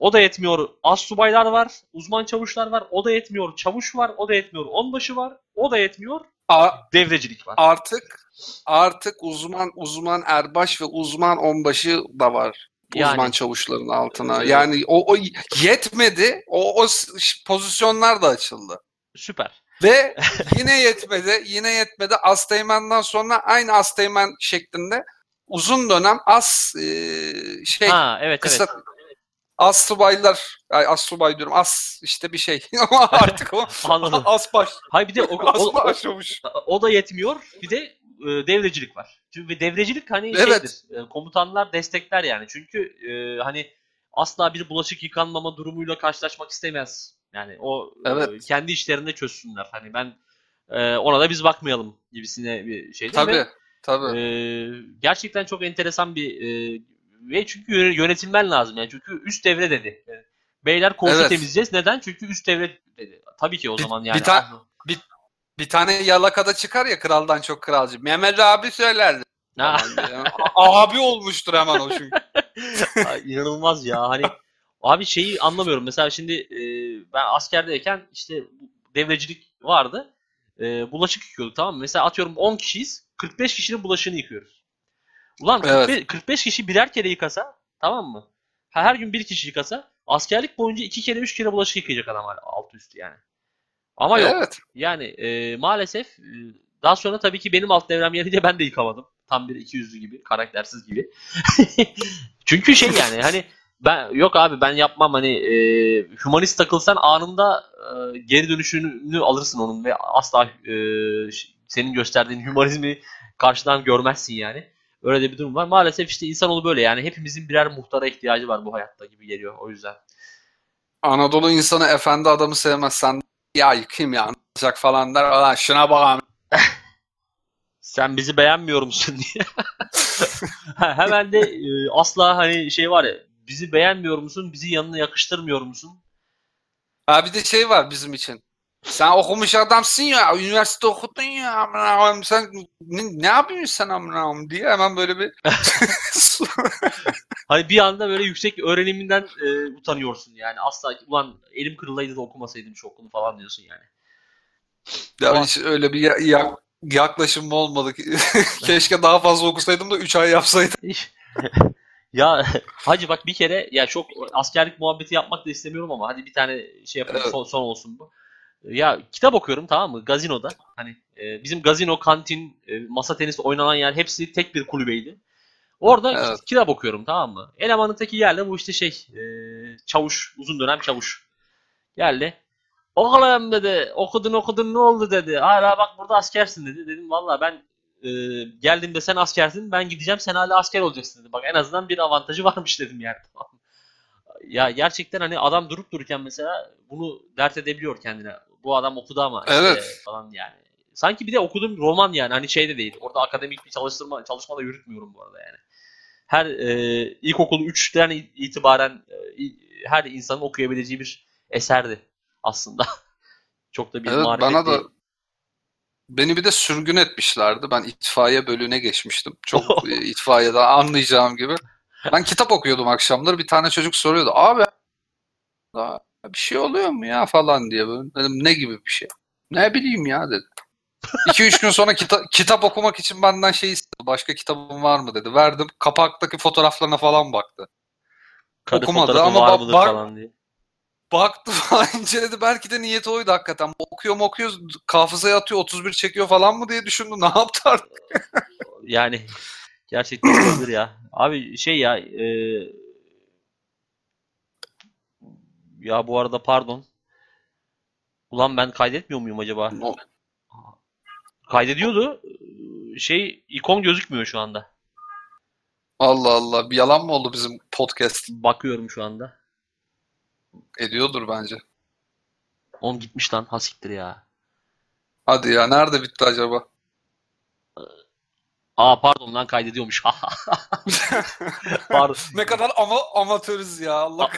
O da yetmiyor. Az subaylar var, uzman çavuşlar var. O da yetmiyor. Çavuş var, o da yetmiyor. Onbaşı var, o da yetmiyor. A- Devrecilik var. artık artık uzman uzman erbaş ve uzman onbaşı da var. Yani. Uzman çavuşların altına. Yani o, o yetmedi. O, o pozisyonlar da açıldı. Süper. Ve [laughs] yine yetmedi. Yine yetmedi. Asteğmen'den sonra aynı Asteğmen şeklinde uzun dönem as e, şey Ha evet kısa evet. As subaylar ay as subay diyorum as işte bir şey [laughs] ama artık o [laughs] Anladım. [laughs] as baş Hayır bir de o, o, o, o da yetmiyor. Bir de e, devrecilik var. Çünkü devrecilik hani Evet. şeydir. e, komutanlar destekler yani. Çünkü e, hani asla bir bulaşık yıkanmama durumuyla karşılaşmak istemez. Yani o e, Evet. kendi işlerinde çözsünler. Hani ben e, ona da biz bakmayalım gibisine bir şeydir. Tabii Ve, tabii. e, gerçekten çok enteresan bir e, ve çünkü yö- yönetilmen lazım yani. Çünkü üst devre dedi. Yani Beyler koğuşu Evet. temizleyeceğiz. Neden? Çünkü üst devre dedi. Tabii ki o Bir- zaman bir yani. ta- Bir tane yalakada çıkar ya kraldan çok kralcı. Mehmet abi söylerdi. Ha. abi olmuştur hemen o çünkü. [laughs] Ay, İnanılmaz ya hani abi şeyi anlamıyorum mesela şimdi e, ben askerdeyken işte devrecilik vardı E, bulaşık yıkıyorduk tamam mı mesela atıyorum 10 kişiyiz 45 kişinin bulaşığını yıkıyoruz ulan Evet. 45, 45 kişi birer kere yıkasa tamam mı her gün bir kişi yıkasa askerlik boyunca iki kere üç kere bulaşık yıkayacak adam altı üstü yani ama yok Evet. yani e, maalesef e, daha sonra tabii ki benim alt devrem gelince ben de yıkamadım. Tam bir iki yüzlü gibi, karaktersiz gibi. [laughs] Çünkü şey yani hani ben yok abi ben yapmam hani e, humanist takılsan anında e, geri dönüşünü alırsın onun ve asla e, senin gösterdiğin humanizmi karşıdan görmezsin yani. Öyle de bir durum var. Maalesef işte insanoğlu böyle yani hepimizin birer muhtara ihtiyacı var bu hayatta gibi geliyor o yüzden. Anadolu insanı efendi adamı sevmez. Sen ya yıkayım ya anlayacak falan der. Lan şuna bak [laughs] Sen bizi beğenmiyor musun diye. [laughs] Hemen de e, asla hani şey var ya bizi beğenmiyor musun? Bizi yanına yakıştırmıyor musun? Ha bir de şey var bizim için. Sen okumuş adamsın ya, üniversite okudun ya, amına koyayım, sen ne, ne yapıyorsun sen amına koyayım diye hemen böyle bir [laughs] Hani bir anda böyle yüksek öğreniminden e, utanıyorsun yani. Asla ulan elim kırılaydı da okumasaydım şu okulu falan diyorsun yani. ya hiç öyle bir ya- ya- yaklaşım olmadı. [laughs] Keşke daha fazla okusaydım da 3 ay yapsaydım. [laughs] ya hacı bak bir kere ya çok askerlik muhabbeti yapmak da istemiyorum ama hadi bir tane şey yapalım Evet. son, son olsun bu. Ya kitap okuyorum tamam mı? Gazinoda. Hani e, bizim gazino, kantin, e, masa tenisi oynanan yer hepsi tek bir kulübeydi. Orada Evet. kitap okuyorum tamam mı? Elemanın teki geldi bu işte şey e, çavuş, uzun dönem çavuş. Geldi. Oğlum dedi okudun okudun ne oldu dedi. Hala bak burada askersin dedi. Dedim valla ben e, geldiğimde sen askersin ben gideceğim sen hala asker olacaksın dedi. Bak en azından bir avantajı varmış dedim yani. Ya gerçekten hani adam durup dururken mesela bunu dert edebiliyor kendine. Bu adam okudu ama işte Evet. falan yani. Sanki bir de okudum roman yani hani şey de değil. Orada akademik bir çalıştırma çalışma da yürütmüyorum bu arada yani. Her e, ilkokul 3'ten itibaren e, her insanın okuyabileceği bir eserdi aslında. [laughs] Çok da bir Evet bana da beni bir de sürgün etmişlerdi. Ben itfaiye bölüğüne geçmiştim. Çok [laughs] e, itfaiyede anlayacağım gibi. Ben kitap okuyordum akşamları. Bir tane çocuk soruyordu. Abi bir şey oluyor mu ya falan diye. Böyle. Dedim ne gibi bir şey? Ne bileyim ya dedi. 2-3 gün sonra kita- kitap okumak için benden şey istedi. Başka kitabım var mı dedi. Verdim. Kapaktaki fotoğraflarına falan baktı. Karı okumadı ama var bak- mıdır bak- falan diye. Baktı [laughs] falan inceledi. Belki de niyeti oydu hakikaten. Okuyor mu okuyor, hafızaya atıyor, 31 çekiyor falan mı diye düşündü. [laughs] Ne yaptı artık? Yani gerçekten olabilir ya. Abi şey ya e, ya bu arada pardon. Ulan ben kaydetmiyor muyum acaba? O- Kaydediyordu. Şey ikon gözükmüyor şu anda. Allah Allah. Bir yalan mı oldu bizim podcast? Bakıyorum şu anda. Ediyordur bence. Oğlum gitmiş lan. Ha siktir ya. Hadi ya. Nerede bitti acaba? Aa pardon lan kaydediyormuş. [laughs] Pardon. [laughs] Ne kadar ama amatörüz ya. Allah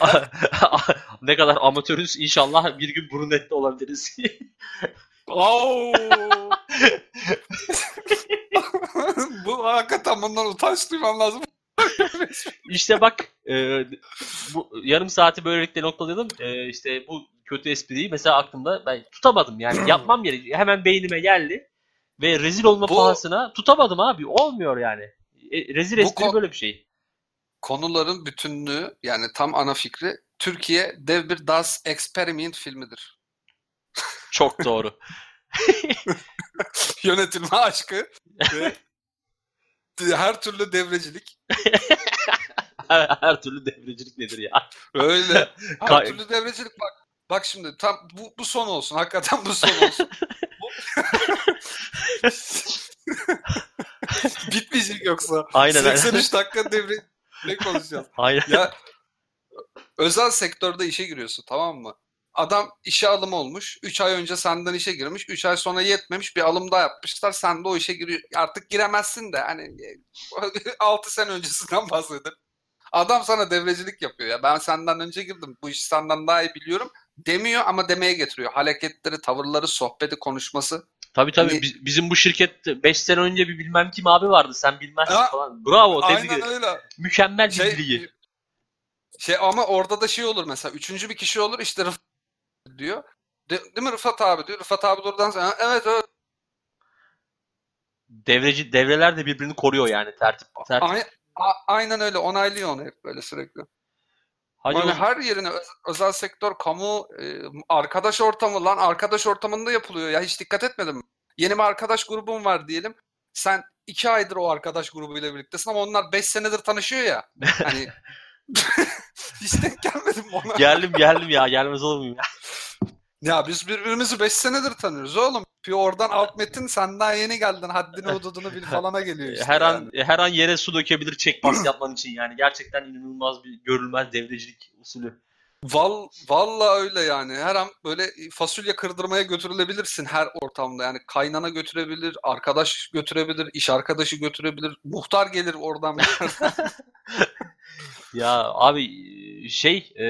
[laughs] ne kadar amatörüz. İnşallah bir gün Brunet'te olabiliriz. Oo. Bu hakikaten bundan utanç duymam lazım. İşte bak e, bu yarım saati böylelikle noktalayalım. E, işte bu kötü espriyi mesela aklımda ben tutamadım yani [clears throat] yapmam gerekiyor. Hemen beynime geldi ve rezil olma Bu- pahasına tutamadım abi. Olmuyor yani. E, rezil espri böyle bir şey. Konuların bütünlüğü yani tam ana fikri Türkiye dev bir Das Experiment filmidir. [laughs] Çok doğru. [laughs] Yönetilme aşkı ve [laughs] her türlü devrecilik. her, her türlü devrecilik nedir ya? Öyle. Her türlü devrecilik bak. Bak şimdi tam bu, bu son olsun. Hakikaten bu son olsun. [laughs] Bitmeyecek yoksa. Aynen aynen. 83 dakika devre ne konuşacağız? Aynen. Ya özel sektörde işe giriyorsun tamam mı? Adam işe alım olmuş. 3 ay önce senden işe girmiş. 3 ay sonra yetmemiş bir alım daha yapmışlar. Sen de o işe giriyor. Artık giremezsin de hani [laughs] 6 sene öncesinden bahsedelim. Adam sana devrecilik yapıyor ya. Ben senden önce girdim. Bu işi senden daha iyi biliyorum. Demiyor ama demeye getiriyor. Hareketleri, tavırları, sohbeti, konuşması. Tabii tabii Hani- Biz- bizim bu şirkette 5 sene önce bir bilmem kim abi vardı. Sen bilmezsin Ha, falan. Bravo. Tebrik Aynen ederim. öyle. Mükemmel Şey, bilgi. şey ama orada da şey olur mesela. Üçüncü bir kişi olur işte Rıfat diyor. De, değil mi Rıfat abi diyor. Rıfat abi doğrudan sonra "Ha, evet evet. Devreci devreler de birbirini koruyor yani tertip. tertip. Ay- a- aynen öyle onaylıyor onu hep böyle sürekli. Hadi Yani her yerine öz- özel sektör, kamu, e, arkadaş ortamı lan arkadaş ortamında yapılıyor ya hiç dikkat etmedim? Yeni bir arkadaş grubun var diyelim. Sen iki aydır o arkadaş grubuyla birliktesin ama onlar beş senedir tanışıyor ya. Hani [laughs] [laughs] hiç denk gelmedim ona. geldim geldim ya gelmez olur muyum ya? Ya biz birbirimizi 5 senedir tanıyoruz oğlum. Bir oradan alt metin sen daha yeni geldin haddini hududunu bil [laughs] falana geliyor işte. her yani. an her an yere su dökebilir pass yapman için yani gerçekten inanılmaz bir görülmez devrecilik usulü. Val, valla öyle yani. Her an böyle fasulye kırdırmaya götürülebilirsin her ortamda. Yani kaynana götürebilir, arkadaş götürebilir, iş arkadaşı götürebilir. Muhtar gelir oradan. [laughs] [laughs] Ya abi şey e,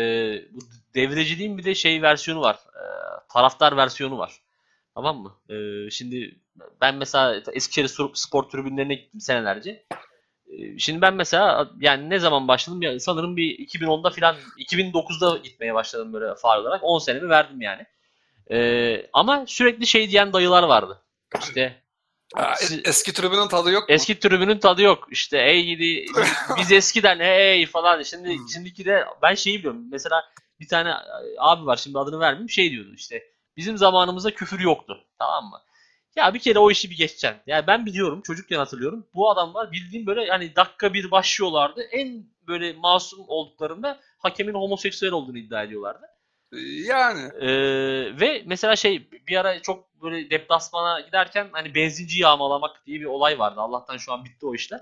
bu devreciliğin bir de şey versiyonu var. E, taraftar versiyonu var. Tamam mı? E, şimdi ben mesela Eskişehir Spor- spor tribünlerine gittim senelerce. E, şimdi ben mesela yani ne zaman başladım? Ya, sanırım bir 2010'da falan 2009'da gitmeye başladım böyle faal olarak. 10 senemi verdim yani. E, ama sürekli şey diyen dayılar vardı. İşte Siz- Eski tribünün tadı yok mu? Eski tribünün tadı yok. İşte ey gidi biz eskiden ey falan. Şimdi Hmm. şimdiki de ben şeyi biliyorum. Mesela bir tane abi var şimdi adını vermeyeyim şey diyordu işte Bizim zamanımızda küfür yoktu. Tamam mı? Ya bir kere o işi bir geçeceksin. Yani ben biliyorum çocukken hatırlıyorum. Bu adamlar bildiğim böyle yani dakika bir başlıyorlardı. En böyle masum olduklarında hakemin homoseksüel olduğunu iddia ediyorlardı. Yani. Ee, ve mesela şey bir ara çok böyle deplasmana giderken hani benzinci yağmalamak diye bir olay vardı. Allah'tan şu an bitti o işler.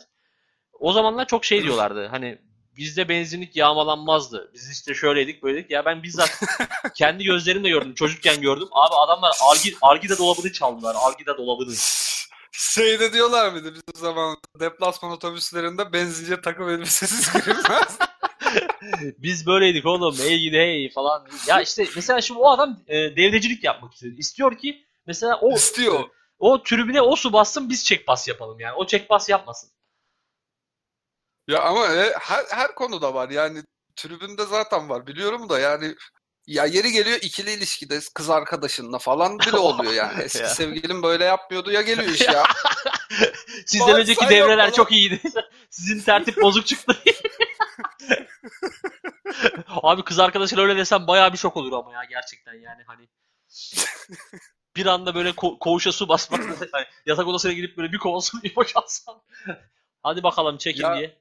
O zamanlar çok şey diyorlardı. Hani bizde benzinlik yağmalanmazdı. Biz işte şöyleydik böyleydik. Ya ben bizzat [laughs] kendi gözlerimle gördüm. Çocukken gördüm. Abi adamlar Argi, Argida dolabını çaldılar. Argida dolabını. Şeyde diyorlar mıydı bizim zaman deplasman otobüslerinde benzince takım elbisesiz girilmez. [laughs] Biz böyleydik oğlum. Hey gidi hey falan. Ya işte mesela şimdi o adam e, devrecilik yapmak istiyor. İstiyor ki mesela o İstiyor. o tribüne o su bassın biz çek pas yapalım yani. O çek pas yapmasın. Ya ama e, her, her konuda var yani tribünde zaten var biliyorum da yani ya yeri geliyor ikili ilişkide kız arkadaşınla falan bile [laughs] oluyor yani. Eski Ya. sevgilim böyle yapmıyordu ya geliyor iş [laughs] ya. Sizden Bak, önceki devreler yapma çok iyiydi. [laughs] Sizin tertip bozuk çıktı. Abi kız arkadaşına öyle desem bayağı bir şok olur ama ya gerçekten yani hani. bir anda böyle ko- koğuşa su basmak. hani yatak odasına gidip böyle bir kova suyu boşalsam. Hadi bakalım çekin Ya, diye.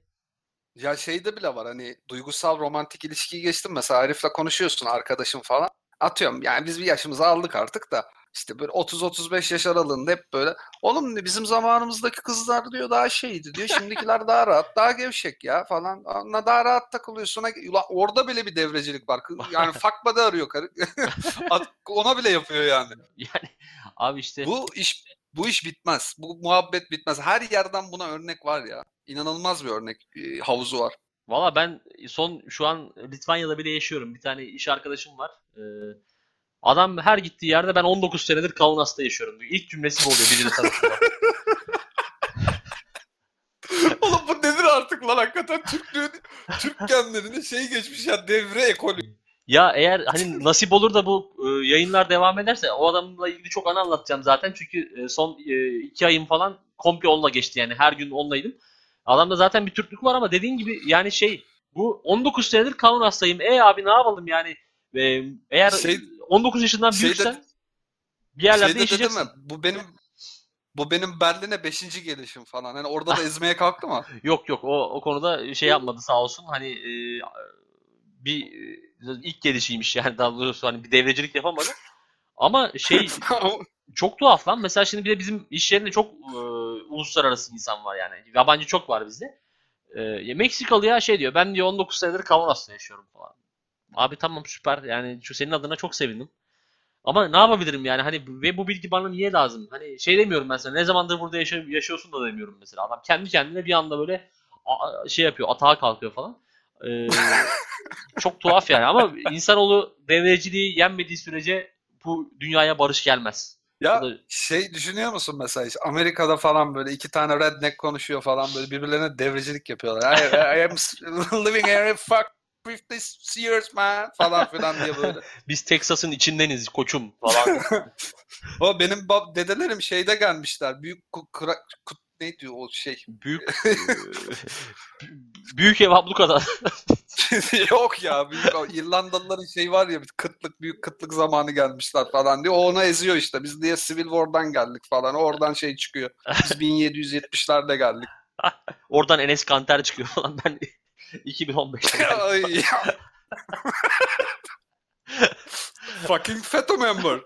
Ya şeyde bile var hani duygusal romantik ilişkiyi geçtim mesela Arif'le konuşuyorsun arkadaşım falan. Atıyorum yani biz bir yaşımızı aldık artık da işte böyle 30-35 yaş aralığında hep böyle oğlum bizim zamanımızdaki kızlar diyor daha şeydi diyor şimdikiler [laughs] daha rahat daha gevşek ya falan ona daha rahat takılıyorsun. Ulan orada bile bir devrecilik var yani [laughs] fakmada arıyor karı [laughs] ona bile yapıyor yani. Yani abi işte Bu iş bu iş bitmez. Bu muhabbet bitmez. Her yerden buna örnek var ya. İnanılmaz bir örnek e, havuzu var. valla ben son şu an Litvanya'da bile yaşıyorum. Bir tane iş arkadaşım var. Ee, adam her gittiği yerde ben 19 senedir Kaunas'ta yaşıyorum diyor. İlk cümlesi bu oluyor biriyle tanıştığında. [laughs] Oğlum bu nedir artık lan hakikaten Türklüğün, Türk genlerine şey geçmiş ya devre ekolü. Ya eğer hani nasip olur da bu e, yayınlar devam ederse o adamla ilgili çok anı anlatacağım zaten. Çünkü e, son e, iki ayım falan komple onunla geçti yani her gün onlaydım. Adamda zaten bir Türklük var ama dediğin gibi yani şey bu 19 senedir Kaunas'tayım. E abi ne yapalım yani E, eğer Şey- 19 yaşından şeyde- büyüksen bir yerlerde dedi yaşayacaksın. mi? Bu benim bu benim Berlin'e 5. gelişim falan. Hani orada da [laughs] ezmeye kalktı mı? Yok yok o, o konuda şey yapmadı sağ olsun. Hani e, bir e, ilk gelişiymiş yani daha doğrusu hani bir devrecilik yapamadı. Ama şey [laughs] çok tuhaf lan. Mesela şimdi bir de bizim iş yerinde çok e, uluslararası insan var yani. Yabancı çok var bizde. E, Meksikalı ya şey diyor. Ben diyor 19 senedir Kavanoz'da yaşıyorum falan. Abi tamam süper. Yani şu senin adına çok sevindim. Ama ne yapabilirim yani hani ve bu bilgi bana niye lazım? Hani şey demiyorum ben sana ne zamandır burada yaşa- yaşıyorsun da demiyorum mesela. Adam kendi kendine bir anda böyle şey yapıyor atağa kalkıyor falan. Ee, [laughs] çok tuhaf yani ama insanoğlu devreciliği yenmediği sürece bu dünyaya barış gelmez. Ya da- şey düşünüyor musun mesela işte Amerika'da falan böyle iki tane redneck konuşuyor falan böyle birbirlerine devrecilik yapıyorlar. I, I am living here fuck 50 years man falan filan diye böyle. [laughs] Biz Texas'ın içindeniz koçum falan. [laughs] O benim bab- dedelerim şeyde gelmişler. Büyük ku- kura- ku- ne diyor o şey? Büyük [laughs] büyük ev ablukada. [laughs] Yok ya büyük İrlandalıların şey var ya bir kıtlık büyük kıtlık zamanı gelmişler falan diyor. O ona eziyor işte. Biz diye Civil War'dan geldik falan. Oradan şey çıkıyor. Biz [laughs] 1770'lerde geldik. Oradan Enes Kanter çıkıyor falan. Ben 2015'te geldim. Fucking FETÖ member.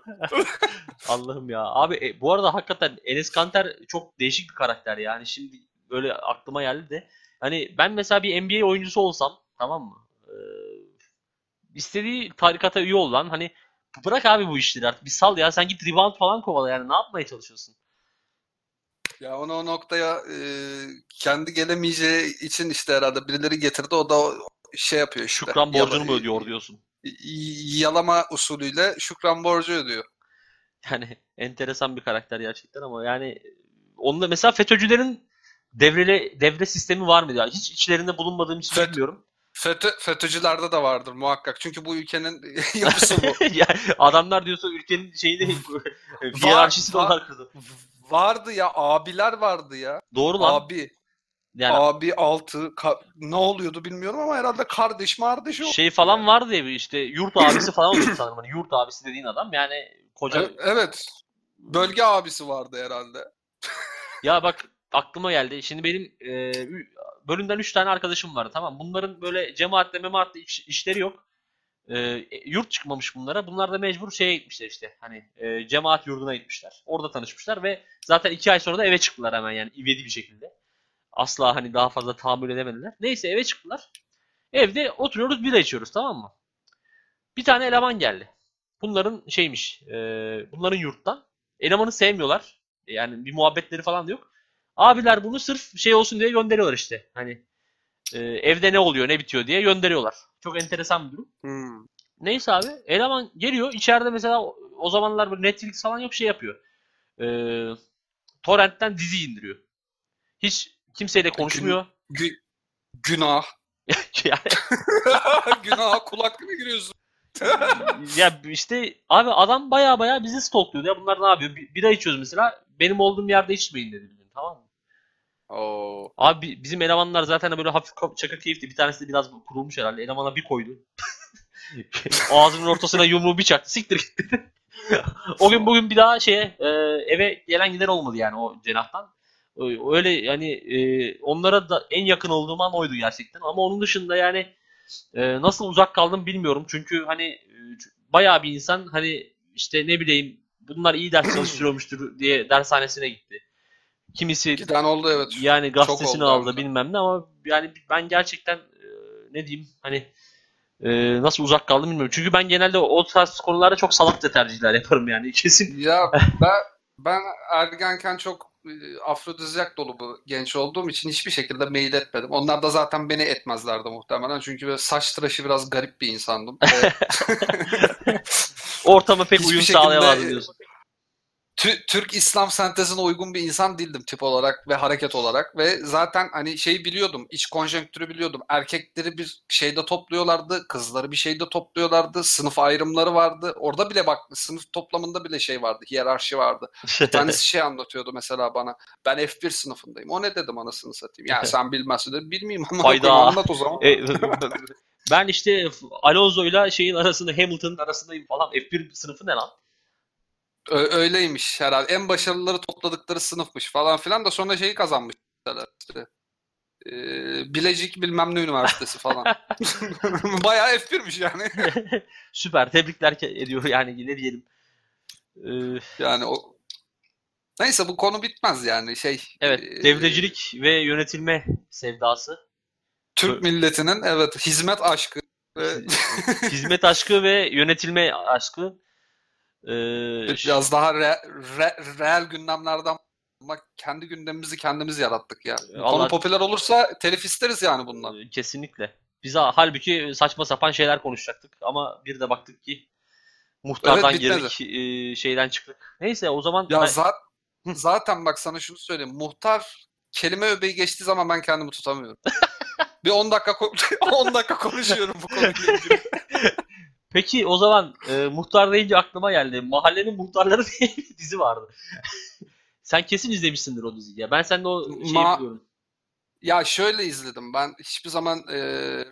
[laughs] Allah'ım ya. Abi e, bu arada hakikaten Enes Kanter çok değişik bir karakter yani. Şimdi böyle aklıma geldi de. Hani ben mesela bir NBA oyuncusu olsam tamam mı? Ee, istediği tarikata üye ol lan. Hani bırak abi bu işleri artık. Bir sal ya. Sen git rebound falan kovala yani. Ne yapmaya çalışıyorsun? Ya onu o noktaya e, kendi gelemeyeceği için işte herhalde birileri getirdi. O da şey yapıyor işte. Şükran borcunu mu ödüyor diyorsun? Yalama usulüyle şükran borcu ödüyor. Yani [laughs] enteresan bir karakter gerçekten ama yani onunla mesela FETÖ'cülerin devreli devre sistemi var mı ya? Hiç içlerinde bulunmadığım için FET- bilmiyorum. FETÖ, FETÖ'cülerde de vardır muhakkak. Çünkü bu ülkenin [laughs] yapısı bu. [laughs] ya adamlar diyorsa ülkenin şeyini hiyerarşisini var. onlar kırdı. Vardı ya abiler vardı ya. Doğru lan. Abi, Yani abi altı ne oluyordu bilmiyorum ama herhalde kardeş kardeş o. şey falan vardı ya işte yurt abisi falan oluyor sanırım. Hani yurt abisi dediğin adam yani koca E- Evet. Bölge abisi vardı herhalde. Ya bak aklıma geldi. Şimdi benim e, bölümden 3 tane arkadaşım var tamam. Bunların böyle cemaatle memaatle iş- işleri yok. E, yurt çıkmamış bunlara. Bunlar da mecbur şeye gitmişler işte. Hani e, cemaat yurduna gitmişler. Orada tanışmışlar ve zaten 2 ay sonra da eve çıktılar hemen yani ivedi bir şekilde. Asla hani daha fazla tahammül edemediler. Neyse eve çıktılar. Evde oturuyoruz bira içiyoruz tamam mı? Bir tane eleman geldi. Bunların şeymiş. e, bunların yurttan. Elemanı sevmiyorlar. Yani bir muhabbetleri falan da yok. Abiler bunu sırf şey olsun diye gönderiyorlar işte. Hani e, evde ne oluyor ne bitiyor diye gönderiyorlar. Çok enteresan bir durum. Hmm. Neyse abi eleman geliyor içeride mesela o, o zamanlar böyle Netflix falan yok şey yapıyor. E, torrentten dizi indiriyor. Hiç kimseyle konuşmuyor. Gü- günah. [laughs] yani, [laughs] Günaha kulak mı giriyorsun? ya işte abi adam baya baya bizi stalkluyor. Ya bunlar ne yapıyor? Bir, bira içiyoruz mesela. Benim olduğum yerde içmeyin dedi. bizim, Tamam mı? Oo. Abi bizim elemanlar zaten böyle hafif çakır keyifli. Bir tanesi de biraz kurulmuş herhalde. Elemana bir koydu. [laughs] Ağzının ortasına yumruğu bir çaktı. Siktir git dedi. o gün bugün bir daha şeye e, eve gelen giden olmadı yani o cenahtan. Öyle yani e, onlara da en yakın olduğum an oydu gerçekten. Ama onun dışında yani e, nasıl uzak kaldım bilmiyorum. Çünkü hani e, bayağı bir insan hani işte ne bileyim bunlar iyi ders çalıştırıyormuştur diye dershanesine gitti. Kimisi Giden oldu evet. yani gazetesini oldu aldı de. bilmem ne ama yani ben gerçekten e, ne diyeyim hani e, nasıl uzak kaldım bilmiyorum. Çünkü ben genelde o tarz konularda çok salakça tercihler yaparım yani [laughs] kesin. Ya [laughs] ben ben ergenken çok afrodizyak dolu bu genç olduğum için hiçbir şekilde mail etmedim. Onlar da zaten beni etmezlerdi muhtemelen. Çünkü böyle saç tıraşı biraz garip bir insandım. [laughs] Ortama pek uyum sağlayamadım diyorsun. Tü- Türk İslam sentezine uygun bir insan değildim tip olarak ve hareket olarak ve zaten hani şeyi biliyordum, iç konjonktürü biliyordum. Erkekleri bir şeyde topluyorlardı, kızları bir şeyde topluyorlardı, sınıf ayrımları vardı. Orada bile bak sınıf toplamında bile şey vardı, hiyerarşi vardı. Bir [laughs] tanesi şey anlatıyordu mesela bana. Ben F1 sınıfındayım. O ne dedim anasını satayım. Ya [laughs] sen bilmezsin dedim. Bilmeyeyim ama Hayda. anlat o zaman. E, [laughs] ben işte Alonso ile şeyin arasında Hamilton'ın arasındayım falan. F1 sınıfı ne lan? Ö- öyleymiş herhalde. En başarılıları topladıkları sınıfmış falan filan da sonra şeyi kazanmış. işte. Ee, Bilecik bilmem ne üniversitesi falan. [laughs] [laughs] Bayağı F1'miş yani. [laughs] Süper. Tebrikler ediyor yani ne diyelim. Ee, Yani o Neyse bu konu bitmez yani şey. evet. e, Devrecilik ve yönetilme sevdası. Türk milletinin evet hizmet aşkı ve Hizmet aşkı ve yönetilme aşkı. Ee, biraz daha re, re- reel gündemlerden ama kendi gündemimizi kendimiz yarattık ya. Bu Allah- Konu popüler olursa telif isteriz yani bundan. Ee, Kesinlikle. Biz ha- halbuki saçma sapan şeyler konuşacaktık ama bir de baktık ki muhtardan Evet, girdik, e, şeyden çıktık. Neyse o zaman Ya ben- za- zaten bak sana şunu söyleyeyim. Muhtar kelime öbeği geçtiği zaman ben kendimi tutamıyorum. Bir 10 dakika ko- [laughs] 10 dakika konuşuyorum bu konuyla ilgili. [laughs] peki o zaman e, muhtar deyince aklıma geldi. Mahallenin Muhtarları [laughs] diye bir dizi vardı. Sen kesin izlemişsindir o diziyi ya. Ben sende o şeyi Ma- biliyorum. Ya şöyle izledim. Ben hiçbir zaman e,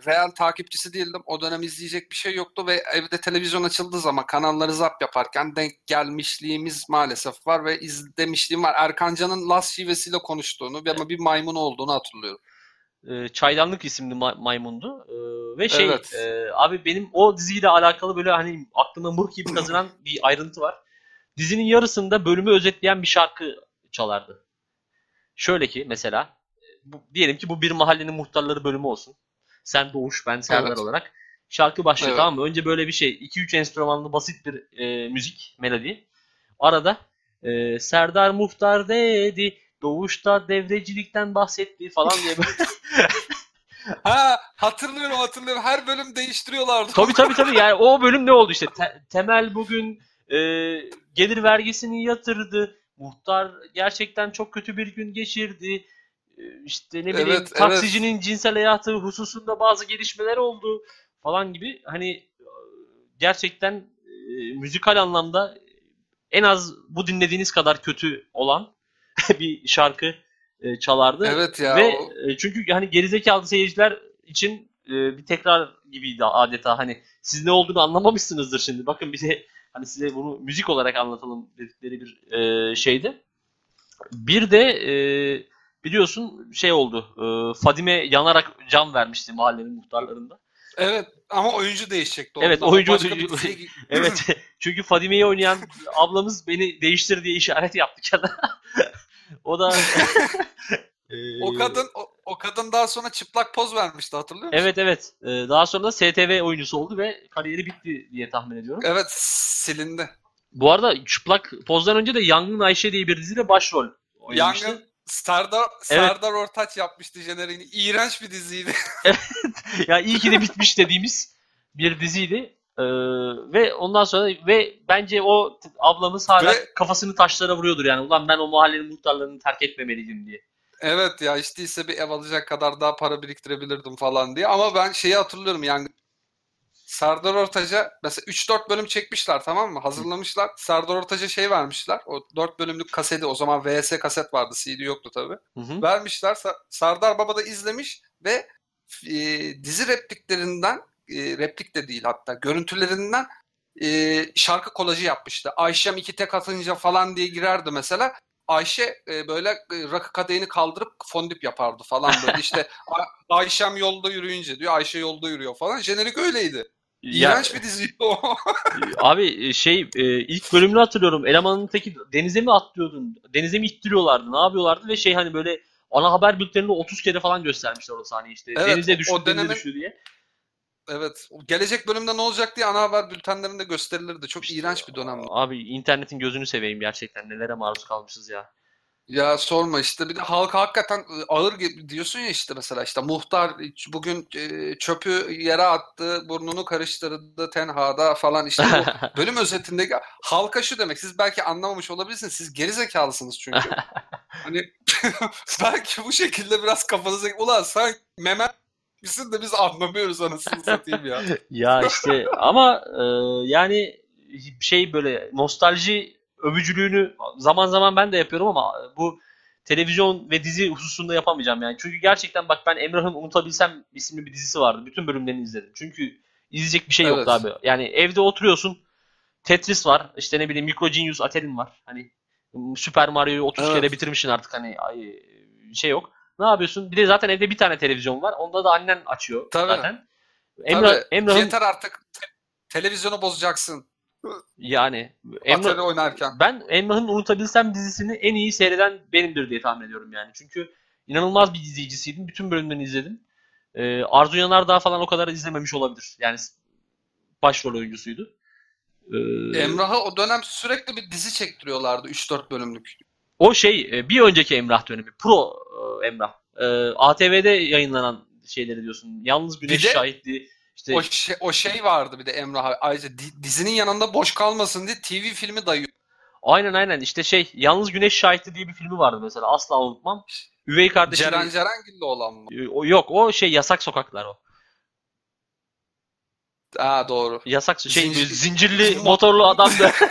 real takipçisi değildim. O dönem izleyecek bir şey yoktu ve evde televizyon açıldığı zaman kanalları zap yaparken denk gelmişliğimiz maalesef var ve izlemişliğim var. Erkan Can'ın Las şivesiyle konuştuğunu ve ama bir maymun olduğunu hatırlıyorum. E, Çaydanlık isimli ma- maymundu. E, ve şey Evet. e, abi benim o diziyle alakalı böyle hani aklıma mıh gibi kazınan bir ayrıntı var. Dizinin yarısında bölümü özetleyen bir şarkı çalardı. Şöyle ki mesela bu, diyelim ki bu bir mahallenin muhtarları bölümü olsun. Sen Doğuş, ben Serdar Evet. olarak. Şarkı başlıyor Evet. tamam mı? Önce böyle bir şey 2-3 enstrümanlı basit bir e, müzik, melodi. Arada e, Serdar muhtar dedi, Doğuş'ta devrecilikten bahsetti falan diye böyle [laughs] Ha hatırlıyorum hatırlıyorum. Her bölüm değiştiriyorlardı. Tabii tabii tabii yani o bölüm ne oldu işte Te- Temel bugün e, gelir vergisini yatırdı. Muhtar gerçekten çok kötü bir gün geçirdi. E, işte ne bileyim Evet, taksicinin cinsel hayatı hususunda bazı gelişmeler oldu falan gibi hani gerçekten e, müzikal anlamda en az bu dinlediğiniz kadar kötü olan [laughs] bir şarkı e, çalardı. Evet ya. Ve o- e, çünkü hani gerizekalı seyirciler için e, bir tekrar gibiydi adeta. Hani siz ne olduğunu anlamamışsınızdır şimdi. Bakın bize hani size bunu müzik olarak anlatalım dedikleri bir e, şeydi. Bir de e, biliyorsun şey oldu. E, Fadime yanarak can vermişti mahallenin muhtarlarında. Evet ama oyuncu değişecekti. Evet, oyuncu- bir diziye- [laughs] Evet. Çünkü Fadime'yi oynayan ablamız beni değiştir diye işaret yaptı kendine. [laughs] o da [laughs] e, o kadın o, o kadın daha sonra çıplak poz vermişti hatırlıyor musun? Evet evet. E, daha sonra da STV oyuncusu oldu ve kariyeri bitti diye tahmin ediyorum. Evet silindi. Bu arada çıplak pozdan önce de Yangın Ayşe diye bir dizide başrol oynamıştı. Yangın Serdar, Evet. Serdar Ortaç yapmıştı jeneriğini. İğrenç bir diziydi. [laughs] ya iyi ki de bitmiş dediğimiz bir diziydi. Ee, ve ondan sonra ve bence o ablamız hala Ve- kafasını taşlara vuruyordur yani. Ulan ben o mahallenin muhtarlarını terk etmemeliydim diye. evet ya işte ise bir ev alacak kadar daha para biriktirebilirdim falan diye. Ama ben şeyi hatırlıyorum yani Serdar Ortaç'a mesela 3-4 bölüm çekmişler tamam mı? Hazırlamışlar. Serdar Ortaç'a şey vermişler. O 4 bölümlük kaseti o zaman VS kaset vardı. CD yoktu tabii. Hı hı. vermişler. Sardar Baba da izlemiş ve e, dizi repliklerinden e, replik de değil hatta görüntülerinden e, şarkı kolajı yapmıştı. Ayşem iki tek atınca falan diye girerdi mesela. Ayşe e, böyle e, rakı kadehini kaldırıp fondip yapardı falan böyle işte [laughs] Ayşem yolda yürüyünce diyor Ayşe yolda yürüyor falan. Jenerik öyleydi. Ya- İğrenç bir diziydi o. [laughs] Abi şey e, ilk bölümünü hatırlıyorum. Elemanın teki denize mi atlıyordun? Denize mi ittiriyorlardı? Ne yapıyorlardı? Ve şey hani böyle ana haber bülteninde 30 kere falan göstermişler o sahneyi işte. Evet, denize düştü, o dönemin- düştü diye. Evet. Gelecek bölümde ne olacak diye ana haber bültenlerinde gösterilirdi. Çok iğrenç bir dönemdi. Abi internetin gözünü seveyim gerçekten. Nelere maruz kalmışız ya. Ya sorma işte bir de halka hakikaten e, ağır gibi diyorsun ya işte mesela işte muhtar bugün e, çöpü yere attı, burnunu karıştırdı tenhada falan işte o [laughs] bölüm özetindeki halka şu demek siz belki anlamamış olabilirsiniz siz geri zekalısınız çünkü. [laughs] Hani [laughs] belki bu şekilde biraz kafanıza ulan sen memen misin de biz anlamıyoruz anasını satayım ya. [laughs] Ya işte ama e, yani şey böyle nostalji övücülüğünü zaman zaman ben de yapıyorum ama bu televizyon ve dizi hususunda yapamayacağım yani. Çünkü gerçekten bak ben Emrah'ın Unutabilsem isimli bir dizisi vardı. Bütün bölümlerini izledim. Çünkü izleyecek bir şey yoktu Evet. abi. Yani evde oturuyorsun. Tetris var. işte ne bileyim Micro Genius Atel'in var. Hani Super Mario'yu 30 Evet. kere bitirmişsin artık hani ay, şey yok. Ne yapıyorsun? Bir de zaten evde bir tane televizyon var. Onda da annen açıyor Tabii. zaten. Emrah, Tabii, Emrah'ın yeter artık te- televizyonu bozacaksın yani Emrah, oynarken. ben Emrah'ın Unutabilsem dizisini en iyi seyreden benimdir diye tahmin ediyorum yani. Çünkü inanılmaz bir izleyicisiydim. Bütün bölümlerini izledim. Ee, Arzu Yanardağ falan o kadar izlememiş olabilir. Yani başrol oyuncusuydu. Ee, Emrah'a o dönem sürekli bir dizi çektiriyorlardı 3-4 bölümlük. O şey e, bir önceki Emrah dönemi. Pro e, Emrah. Ee, ATV'de yayınlanan şeyleri diyorsun. Yalnız Güneş de- şahitliği. İşte O şey, o şey vardı bir de Emrah ayrıca di- dizinin yanında boş kalmasın diye TV filmi dayıyor. aynen aynen işte şey Yalnız Güneş şahitliği diye bir filmi vardı mesela. Asla unutmam. Üvey kardeşim Ceren Cerengil'le olan mı? O yok o şey yasak sokaklar o. Aa doğru. Yasak şey Zincir- zincirli motorlu adam da. [laughs]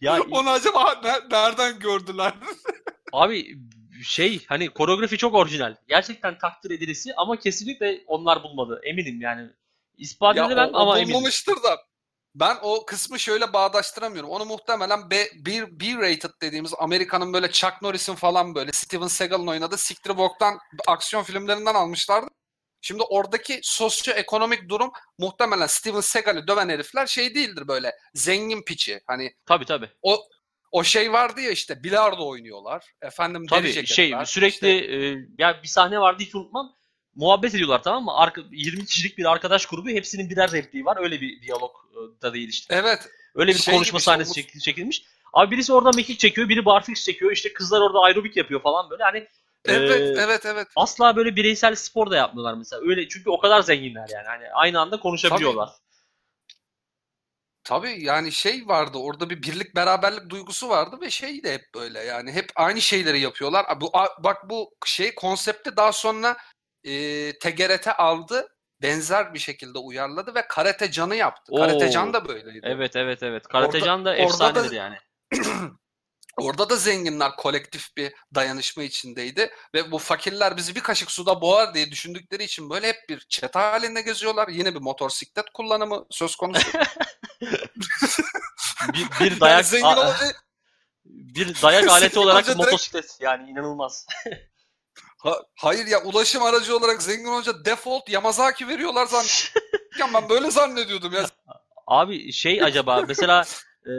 ya [laughs] Onu acaba ne- nereden gördüler? [laughs] abi şey hani koreografi çok orijinal. Gerçekten takdir edilisi ama kesinlikle onlar bulmadı. Eminim yani. İspat ya edemem o, o ama eminim. bulmamıştır da ben o kısmı şöyle bağdaştıramıyorum. Onu muhtemelen B, B, B-rated dediğimiz Amerika'nın böyle Chuck Norris'in falan böyle Steven Seagal'ın oynadığı siktir boktan aksiyon filmlerinden almışlardı. Şimdi oradaki sosyoekonomik durum muhtemelen Steven Seagal'i döven herifler şey değildir böyle zengin piçi. Hani Tabii tabii. o o şey vardı ya işte bilardo oynuyorlar. Efendim ceketler, şey sürekli işte- e, ya bir sahne vardı hiç unutmam. Muhabbet ediyorlar tamam mı? Arka, 20 kişilik bir arkadaş grubu hepsinin birer repliği var. Öyle bir diyalog e, da değil işte. Evet. Öyle bir Şey konuşma sahnesi şey, çek- çekilmiş. Abi birisi orada mekik çekiyor, biri barfiks çekiyor. İşte kızlar orada aerobik yapıyor falan böyle. Hani Evet, e, evet, evet. asla böyle bireysel spor da yapmıyorlar mesela. Öyle çünkü o kadar zenginler yani. Hani aynı anda konuşabiliyorlar. Tabii yani şey vardı orada bir birlik beraberlik duygusu vardı ve şey de hep böyle yani hep aynı şeyleri yapıyorlar. Bu bak bu şey konsepti daha sonra e, TGRT aldı benzer bir şekilde uyarladı ve Karate Can'ı yaptı. Oo. Karate Can da böyleydi. Evet evet evet. Karatecan da Orada- orada da- efsanedir yani. [clears throat] Orada da zenginler kolektif bir dayanışma içindeydi ve bu fakirler bizi bir kaşık suda boğar diye düşündükleri için böyle hep bir çete halinde geziyorlar. Yine bir motosiklet kullanımı söz konusu. [laughs] bir, bir dayak Yani zengin olunca bir dayak [laughs] aleti olarak direkt- motosiklet yani inanılmaz. [laughs] Ha- hayır ya ulaşım aracı olarak zengin olunca default Yamazaki veriyorlar zannediyorum. ben böyle zannediyordum ya. Abi şey acaba mesela e,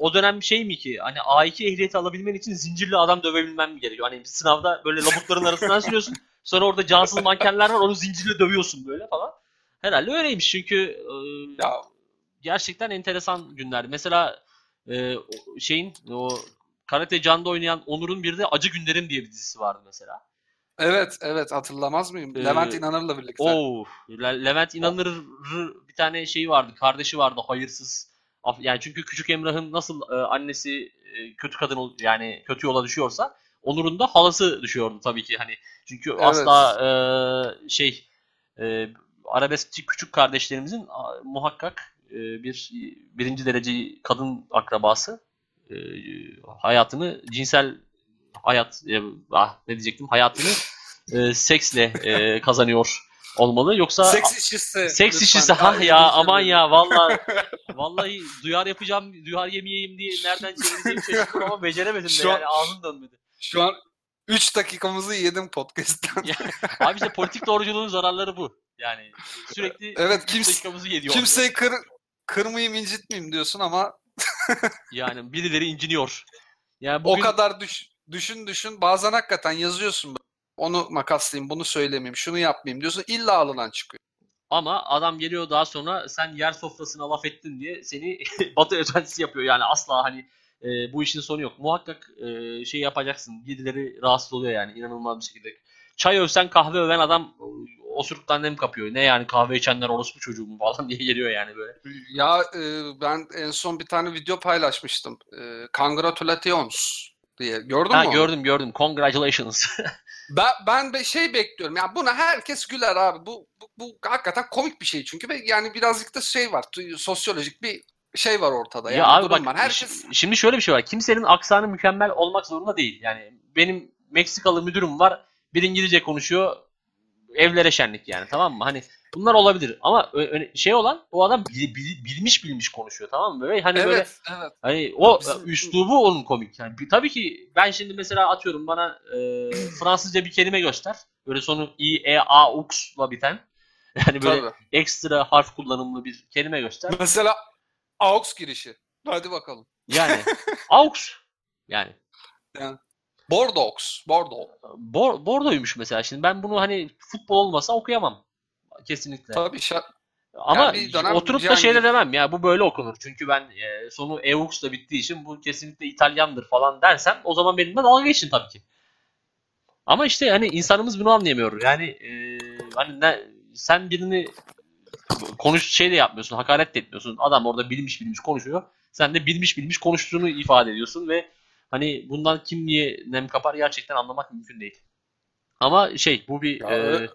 o dönem şey mi ki hani A2 ehliyeti alabilmen için zincirli adam dövebilmen mi gerekiyor? Hani sınavda böyle labutların arasından sürüyorsun. [laughs] Sonra orada cansız mankenler var onu zincirle dövüyorsun böyle falan. Herhalde öyleymiş çünkü e, Ya gerçekten enteresan günler. Mesela e, şeyin o Karate Can'da oynayan Onur'un bir de Acı Günlerim diye bir dizisi vardı mesela. evet evet hatırlamaz mıyım? Ee, Levent İnanır'la birlikte. Oo, Le- Levent İnanır bir tane şeyi vardı, kardeşi vardı hayırsız. Yani çünkü Küçük Emrah'ın nasıl e, annesi e, kötü kadın ol- yani kötü yola düşüyorsa Onur'un da halası düşüyordu tabii ki hani. Çünkü Evet. asla e, şey e, arabeskçi küçük kardeşlerimizin a, muhakkak e, bir birinci derece kadın akrabası e, hayatını cinsel hayat e, ah, ne diyecektim hayatını e, seksle e, kazanıyor olmalı yoksa Seks işçisi. seks işçisi ha ya şey aman ya vallahi [laughs] vallahi duyar yapacağım duyar yemeyeyim diye nereden çevireceğimi şaşırdım [laughs] ama beceremedim de yani ağzım dönmedi. Şu an 3 dakikamızı yedim podcast'ten. Abi işte politik doğruculuğun zararları bu. Yani sürekli Evet, kimse- dakikamızı yediyor. Kimseyi kır, kırmayayım incitmeyeyim diyorsun ama [laughs] Yani birileri inciniyor. Yani o bugün kadar düş, düşün düşün bazen hakikaten yazıyorsun. Onu makaslayayım, bunu söylemeyeyim, şunu yapmayayım diyorsun. illa alınan çıkıyor. ama adam geliyor daha sonra sen yer sofrasına laf ettin diye seni [laughs] batı ötentisi yapıyor. Yani asla hani e, bu işin sonu yok. Muhakkak e, şey yapacaksın. Birileri rahatsız oluyor yani inanılmaz bir şekilde. Çay övsen kahve öven adam e, osuruktan nem kapıyor. Ne yani kahve içenler orospu çocuğu mu [laughs] falan diye geliyor yani böyle. Ya e, ben en son bir tane video paylaşmıştım. E, Congratulations diye. Gördün Ha mü gördüm gördüm. Congratulations. [laughs] Ben, ben bir şey bekliyorum. Ya buna herkes güler abi. Bu, bu, bu hakikaten komik bir şey çünkü. Ve yani birazcık da şey var. Sosyolojik bir şey var ortada. Yani ya abi bak var. Herkes şi- şimdi şöyle bir şey var. Kimsenin aksanı mükemmel olmak zorunda değil. Yani benim Meksikalı müdürüm var. Bir İngilizce konuşuyor. Evlere şenlik yani tamam mı? Hani bunlar olabilir ama şey olan o adam bil- bil- bilmiş bilmiş konuşuyor tamam mı? Böyle hani böyle evet, evet. hani o Bizim- üslubu onun komik. Yani tabii ki ben şimdi mesela atıyorum bana e, [clears throat] Fransızca bir kelime göster. Böyle sonu i e a ux'la biten. [laughs] Yani böyle Tabii. ekstra harf kullanımlı bir kelime göster. Mesela AUX girişi. Hadi bakalım. Yani [laughs] aux yani Bordeaux. Bordeaux. Bor Bordo'ymuş mesela. Şimdi ben bunu hani futbol olmasa okuyamam. Kesinlikle. Tabii şa- Ama Yani bir dönem oturup da şey de demem ya bu böyle okunur. Çünkü ben e, sonu EUX'la bittiği için bu kesinlikle İtalyandır falan dersem o zaman benimle dalga geçin tabii ki. Ama işte hani insanımız bunu anlayamıyor. Yani e, hani ne, sen birini konuş şey de yapmıyorsun, hakaret de etmiyorsun. Adam orada bilmiş bilmiş konuşuyor. Sen de bilmiş bilmiş konuştuğunu ifade ediyorsun ve hani bundan kim niye nem kapar gerçekten anlamak mümkün değil. Ama şey bu bir Ya e,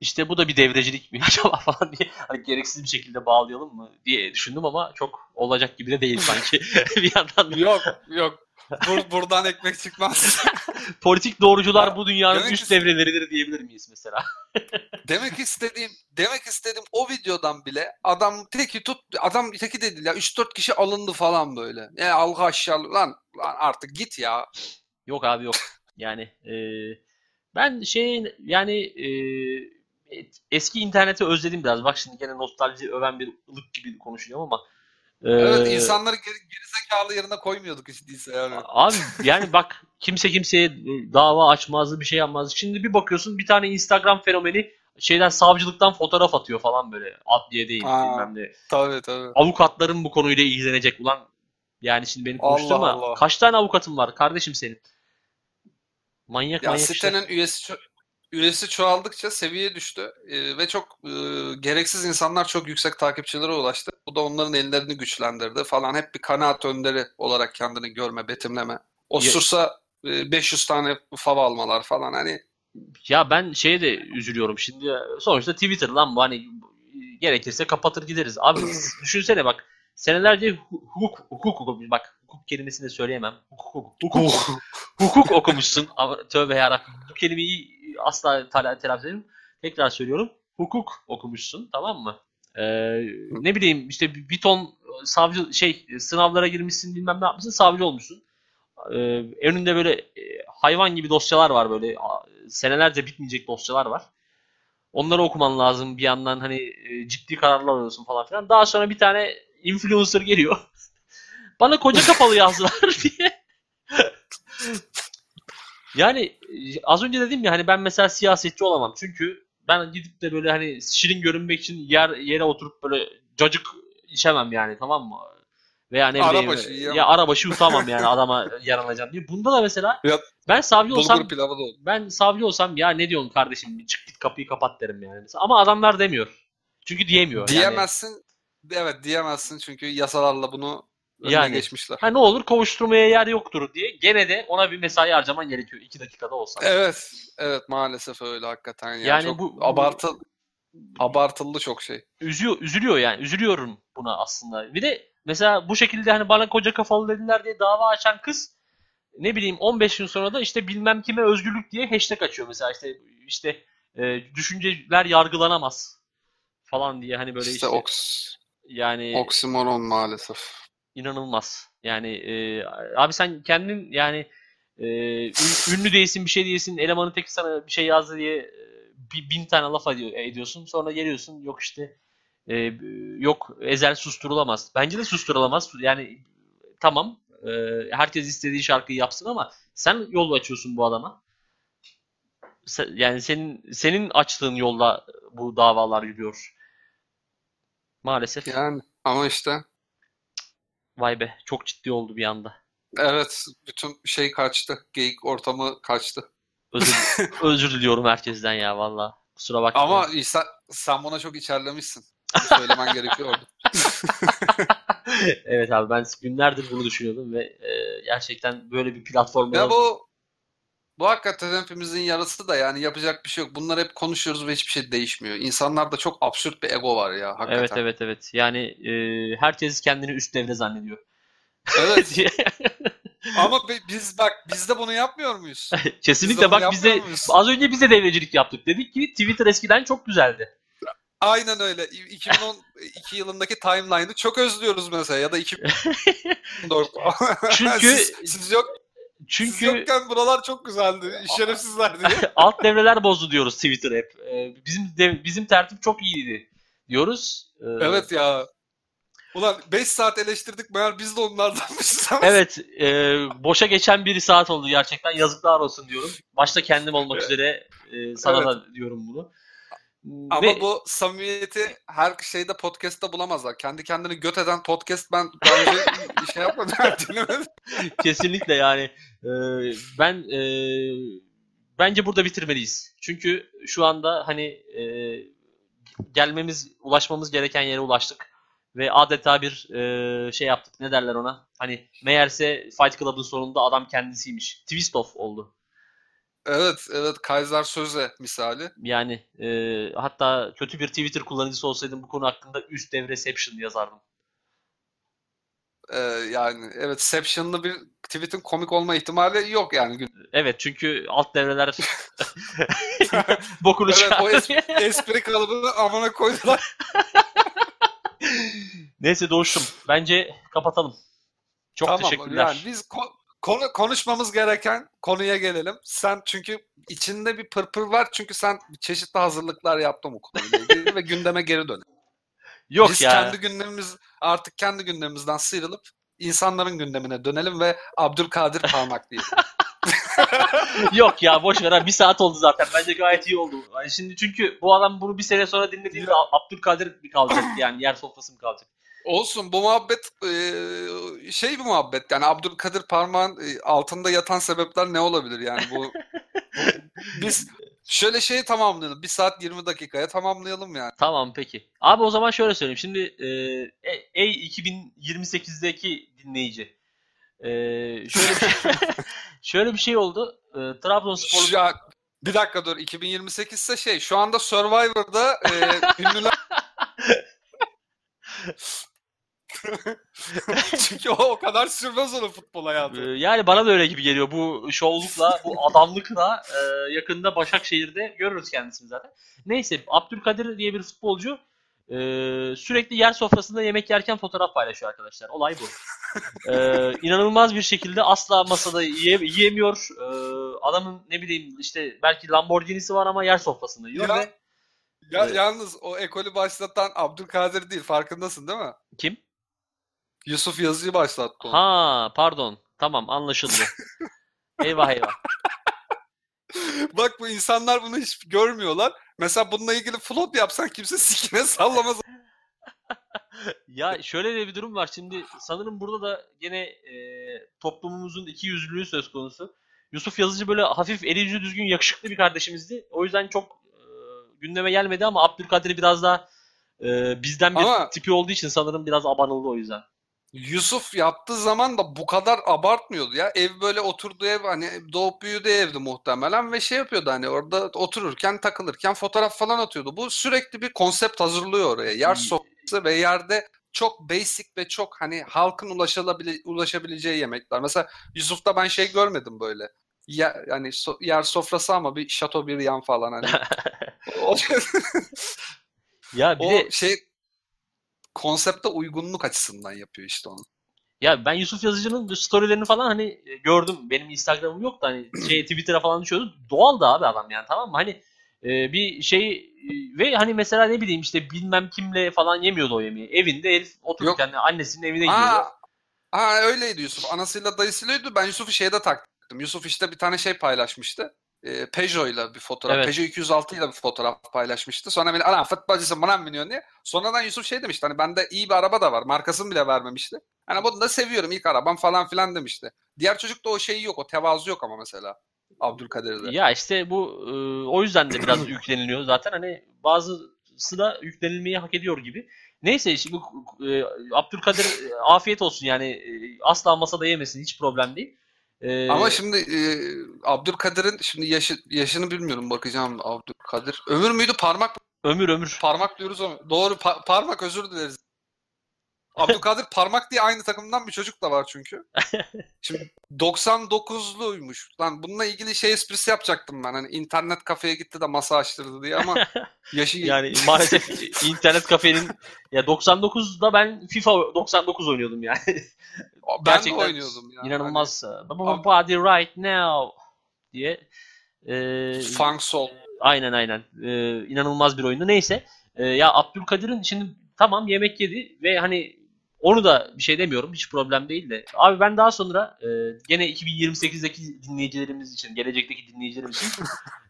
işte bu da bir devrecilik mi [laughs] acaba falan diye hani gereksiz bir şekilde bağlayalım mı diye düşündüm ama çok olacak gibi de değil sanki [laughs] bir yandan. da. yok yok. Bur- buradan ekmek çıkmaz. [laughs] Politik doğrucular bu dünyanın demek üst devreleridir diyebilir miyiz mesela? demek istediğim demek istediğim o videodan bile adam teki tut adam teki dedi ya 3-4 kişi alındı falan böyle. Ya algı aşağı lan, lan artık git ya. Yok abi yok. Yani e, ben şey yani e, eski interneti özledim biraz. Bak şimdi gene nostalji öven bir ılık gibi konuşuyorum ama e, Evet insanları geri, gerizekalı yerine koymuyorduk hiç değilse yani. Abi yani bak kimse kimseye dava açmazdı bir şey yapmazdı. Şimdi bir bakıyorsun bir tane Instagram fenomeni şeyden savcılıktan fotoğraf atıyor falan böyle adliye değil Ha. bilmem ne. Tabii tabii. Avukatların bu konuyla ilgilenecek ulan yani şimdi beni konuşturma. Allah. Kaç tane avukatın var kardeşim senin? Manyak Ya manyak sitenin üyesi ço- üyesi çoğaldıkça seviye düştü Ee, ve çok e, gereksiz insanlar çok yüksek takipçilere ulaştı. Bu da onların ellerini güçlendirdi falan. Hep bir kanaat önderi olarak kendini görme, betimleme. Osursa e, 500 tane fava almalar falan hani Ya ben şeye de üzülüyorum şimdi. Sonuçta Twitter lan bu hani gerekirse kapatır gideriz. Abi [clears throat] düşünsene bak senelerce hu- hukuk hukuk okumuş. Bak hukuk kelimesini de söyleyemem. Hukuk hukuk hukuk okumuşsun. Ama Tövbe yarabbim. Bu kelimeyi asla tela- telaffuz edemem. Tekrar söylüyorum. Hukuk okumuşsun tamam mı? Ee, ne bileyim işte bir ton savcı şey sınavlara girmişsin bilmem ne yapmışsın savcı olmuşsun. Ee, önünde böyle e, hayvan gibi dosyalar var böyle senelerce bitmeyecek dosyalar var. Onları okuman lazım bir yandan hani e, ciddi kararlar alıyorsun falan filan. Daha sonra bir tane influencer geliyor. [laughs] Bana koca kafalı yazdılar [laughs] diye. Yani e, az önce dedim ya hani ben mesela siyasetçi olamam. Çünkü ben gidip de böyle hani şirin görünmek için yer yere oturup böyle cacık içemem yani tamam mı? Veya ne bileyim Arabaşı ya arabaşı yutamam yani adama yaranacağım diye. Bunda da mesela Ya, ben savcı olsam ben savcı olsam ya ne diyorsun kardeşim çık git kapıyı kapat derim yani. Ama adamlar demiyor. Çünkü diyemiyor. yani. Diyemezsin. Evet diyemezsin çünkü yasalarla bunu önüne Yani. geçmişler. Ha ne olur kovuşturmaya yer yoktur diye. Gene de ona bir mesai harcaman gerekiyor. 2 dakikada olsa. Evet. Evet maalesef öyle hakikaten ya. Yani çok bu- bu- abartı abartılı çok şey. Üzüyor, üzülüyor yani. Üzülüyorum buna aslında. Bir de mesela bu şekilde hani bana koca kafalı dediler diye dava açan kız ne bileyim 15 gün sonra da işte bilmem kime özgürlük diye hashtag açıyor mesela işte işte e, düşünceler yargılanamaz falan diye hani böyle işte, işte, oks, yani oksimoron maalesef. İnanılmaz. Yani e, abi sen kendin yani e, ün- ünlü değilsin bir şey değilsin elemanın teki sana bir şey yazdı diye e, bir, bin tane laf ediyor, ediyorsun. Sonra geliyorsun yok işte e, yok Ezel susturulamaz. Bence de susturulamaz. Yani tamam e, herkes istediği şarkıyı yapsın ama sen yol açıyorsun bu adama. Yani senin senin açtığın yolda bu davalar yürüyor. Maalesef. Yani ama işte Vay be çok ciddi oldu bir anda. evet bütün şey kaçtı. Geyik ortamı kaçtı. Özür, [laughs] özür diliyorum herkesten ya valla. Kusura bakma. Ama sen, sen buna çok içerlemişsin. Bunu söylemen gerekiyordu. [laughs] evet abi ben günlerdir bunu düşünüyordum ve e, gerçekten böyle bir platformda Ya bu bu hakikaten hepimizin yarısı da yani yapacak bir şey yok. Bunlar hep konuşuyoruz ve hiçbir şey değişmiyor. İnsanlarda çok absürt bir ego var ya hakikaten. Evet evet evet. Yani e, herkes kendini üst devre zannediyor. Evet. [laughs] Ama bi- biz bak biz de bunu yapmıyor muyuz? [laughs] Biz Kesinlikle bunu bak bize muyuz? az önce bize devrecilik yaptık. Dedik ki Twitter eskiden çok güzeldi. Aynen öyle. 2012 [laughs] yılındaki timeline'ı çok özlüyoruz mesela ya da 2014. Çünkü siz, siz yok siz çünkü yokken buralar çok güzeldi. Şerefsizler diye. [laughs] alt devreler bozdu diyoruz Twitter hep. E, bizim dev- bizim tertip çok iyiydi diyoruz. E, Evet ya. Ulan 5 saat eleştirdik meğer biz de onlardanmışız. Evet, e, boşa geçen bir saat oldu gerçekten. Yazıklar olsun diyorum. Başta kendim olmak üzere e, sana Evet. da diyorum bunu. Ama Ve bu samimiyeti her şeyde podcast'ta bulamazlar. Kendi kendini göt eden podcast ben önce [laughs] şey yapmadım. [laughs] kesinlikle yani e, ben e, bence burada bitirmeliyiz. Çünkü şu anda hani e, gelmemiz, ulaşmamız gereken yere ulaştık. Ve adeta bir e, şey yaptık. Ne derler ona? Hani meğerse Fight Club'ın sonunda adam kendisiymiş. Twist off oldu. Evet, evet Kaiser Söze misali. Yani e, hatta kötü bir Twitter kullanıcısı olsaydım bu konu hakkında üst devreception yazardım. Ee, yani evet Seption'lı bir tweet'in komik olma ihtimali yok yani. [laughs] Evet çünkü alt devreler [laughs] [laughs] bokunu Evet o es- espri kalıbını amına koydular. Neyse Doğuş'um bence kapatalım. Çok Tamam teşekkürler. yani biz ko- konu konuşmamız gereken konuya gelelim. Sen çünkü içinde bir pırpır var çünkü sen çeşitli hazırlıklar yaptın bu konuyla ilgili ve gündeme geri dön. Yok Biz ya. kendi gündemimiz artık kendi gündemimizden sıyrılıp insanların gündemine dönelim ve Abdülkadir [laughs] parmak diyelim. [laughs] Yok ya boş ver. Bir saat oldu zaten. Bence gayet iyi oldu. Yani şimdi çünkü bu adam bunu bir sene sonra dinlediğinde Abdülkadir mi kalacak [laughs] yani yer sofrası mı kalacak? Olsun bu muhabbet e, şey bir muhabbet yani Abdülkadir parmağın e, altında yatan sebepler ne olabilir yani bu, bu- biz şöyle şeyi tamamlayalım. 1 saat 20 dakikaya tamamlayalım yani. Tamam peki. Abi o zaman şöyle söyleyeyim. Şimdi e, e- ey 2028'deki dinleyici. E, şöyle bir şey, [laughs] şöyle bir şey oldu. E, Trabzonspor Şu an- bir dakika dur 2028 ise şey şu anda Survivor'da e, [laughs] ünlüler [laughs] [laughs] Çünkü o, o kadar sürmez onun futbol Ee, hayatı. Yani bana da öyle gibi geliyor. Bu şovlukla, bu adamlıkla e, yakında Başakşehir'de görürüz kendisini zaten. Neyse Abdülkadir diye bir futbolcu e, sürekli yer sofrasında yemek yerken fotoğraf paylaşıyor arkadaşlar. Olay bu. E, inanılmaz bir şekilde asla masada yiye, yiyemiyor. E, adamın ne bileyim işte belki Lamborghini'si var ama yer sofrasında yiyor Ya, ve Ya Evet. yalnız o ekolü başlatan Abdülkadir değil farkındasın değil mi? kim? Yusuf Yazıcı başlattı onu. Ha pardon. Tamam anlaşıldı. [laughs] eyvah eyvah. Bak bu insanlar bunu hiç görmüyorlar. Mesela bununla ilgili float yapsan kimse sikine sallamaz. [laughs] Ya şöyle de bir durum var. Şimdi sanırım burada da gene e, toplumumuzun iki yüzlülüğü söz konusu. Yusuf Yazıcı böyle hafif eli yüzü düzgün yakışıklı bir kardeşimizdi. O yüzden çok e, gündeme gelmedi ama Abdülkadir biraz daha e, bizden bir Ama- tipi olduğu için sanırım biraz abanıldı o yüzden. Yusuf yaptığı zaman da bu kadar abartmıyordu ya. Ev böyle oturduğu ev hani doğup büyüdüğü evdi muhtemelen ve şey yapıyordu hani orada otururken takılırken fotoğraf falan atıyordu. Bu sürekli bir konsept hazırlıyor oraya. Yer İyi. sofrası ve yerde çok basic ve çok hani halkın ulaşılabile, ulaşabileceği yemekler. Mesela Yusuf'ta ben şey görmedim böyle. Ya, yani so- yer sofrası ama bir şato bir yan falan hani. [laughs] o, [laughs] Ya bir o de şey konsepte uygunluk açısından yapıyor işte onu. ya ben Yusuf Yazıcı'nın storylerini falan hani e, gördüm. Benim Instagram'ım yok da hani [clears throat] şey Twitter'a falan düşüyordu. Doğal da abi adam yani tamam mı? Hani e, bir şey e, ve hani mesela ne bileyim işte bilmem kimle falan yemiyordu o yemeği. Evinde herif otururken annesinin evine gidiyordu. Aa, aa öyleydi Yusuf. Anasıyla dayısıylaydı. Ben Yusuf'u şeyde taktım. Yusuf işte bir tane şey paylaşmıştı. Ee, Peugeot'la bir fotoğraf. Evet. Peugeot 206 ile bir fotoğraf paylaşmıştı. Sonra beni ana futbolcusun bana mı biniyorsun diye. Sonradan Yusuf şey demişti. Hani bende iyi bir araba da var. Markasını bile vermemişti. Hani bunu da seviyorum ilk arabam falan filan demişti. Diğer çocukta o şeyi yok. O tevazu yok ama mesela. Abdülkadir'de. Ya işte bu e, o yüzden de biraz [clears throat] yükleniliyor zaten hani bazısı da yüklenilmeyi hak ediyor gibi. Neyse şimdi bu e, Abdülkadir e, afiyet olsun yani e, asla masada yemesin hiç problem değil. E, Ama şimdi e, Abdülkadir'in şimdi yaşı, yaşını bilmiyorum bakacağım Abdülkadir. Ömür müydü parmak ömür ömür. Parmak diyoruz ama doğru pa- parmak özür dileriz. Abdülkadir [laughs] Parmak diye aynı takımdan bir çocuk da var çünkü. [laughs] Şimdi 99'luymuş. Lan bununla ilgili şey esprisi yapacaktım ben. Hani internet kafeye gitti de masa açtırdı diye ama [laughs] yaşı Yani maalesef internet kafenin ya 99'da ben FIFA 99 oynuyordum yani. ben gerçekten de oynuyordum ya. İnanılmaz. Abi- Body right now diye. E, Hani Funk Soul. Aynen aynen. Ee, inanılmaz bir oyundu. Neyse. Ee, ya Abdülkadir'in şimdi tamam yemek yedi ve hani onu da bir şey demiyorum. Hiç problem değil de. Abi ben daha sonra e, gene 2028'deki dinleyicilerimiz için, gelecekteki dinleyicilerimiz için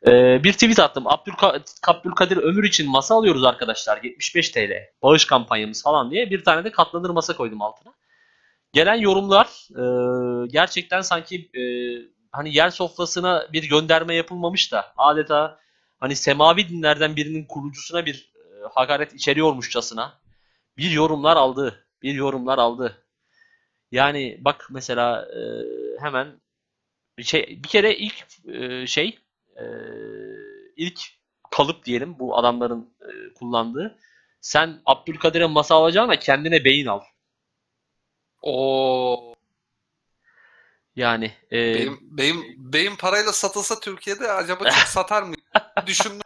e, bir tweet attım. Abdülka Abdülkadir ömür için masa alıyoruz arkadaşlar. 75 TL. Bağış kampanyamız falan diye bir tane de katlanır masa koydum altına. Gelen yorumlar e, gerçekten sanki e, hani yer sofrasına bir gönderme yapılmamış da adeta hani semavi dinlerden birinin kurucusuna bir e, hakaret içeriyormuşçasına bir yorumlar aldı. Bir yorumlar aldı. Yani bak mesela e, hemen şey bir kere ilk e, şey e, ilk kalıp diyelim bu adamların e, kullandığı. Sen Abdülkadir'e masa alacağına kendine beyin al. Oo. Yani e, Benim, benim, benim parayla satılsa Türkiye'de acaba çok [laughs] satar mı? Düşündüm.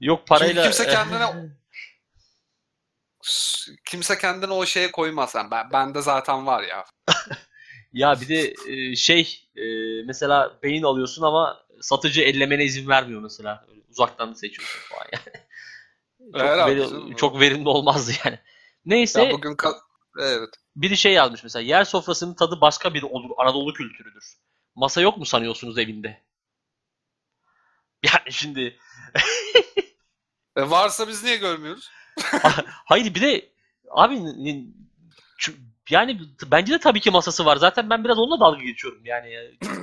yok parayla kimse kendine- [laughs] Kimse kendini o şeye koymaz. Yani ben, bende zaten var ya. [laughs] Ya bir de e, şey e, mesela beyin alıyorsun ama satıcı ellemene izin vermiyor mesela. Uzaktan seçiyorsun falan yani. [laughs] Çok, veri- çok verimli olmazdı yani. Neyse Ya bugün ka- evet. biri şey yazmış mesela yer sofrasının tadı başka bir olur. Anadolu kültürüdür. Masa yok mu sanıyorsunuz evinde? [laughs] Yani şimdi E varsa biz niye görmüyoruz? [laughs] hayır bir de abi yani bence de tabii ki masası var. Zaten ben biraz onunla dalga geçiyorum yani.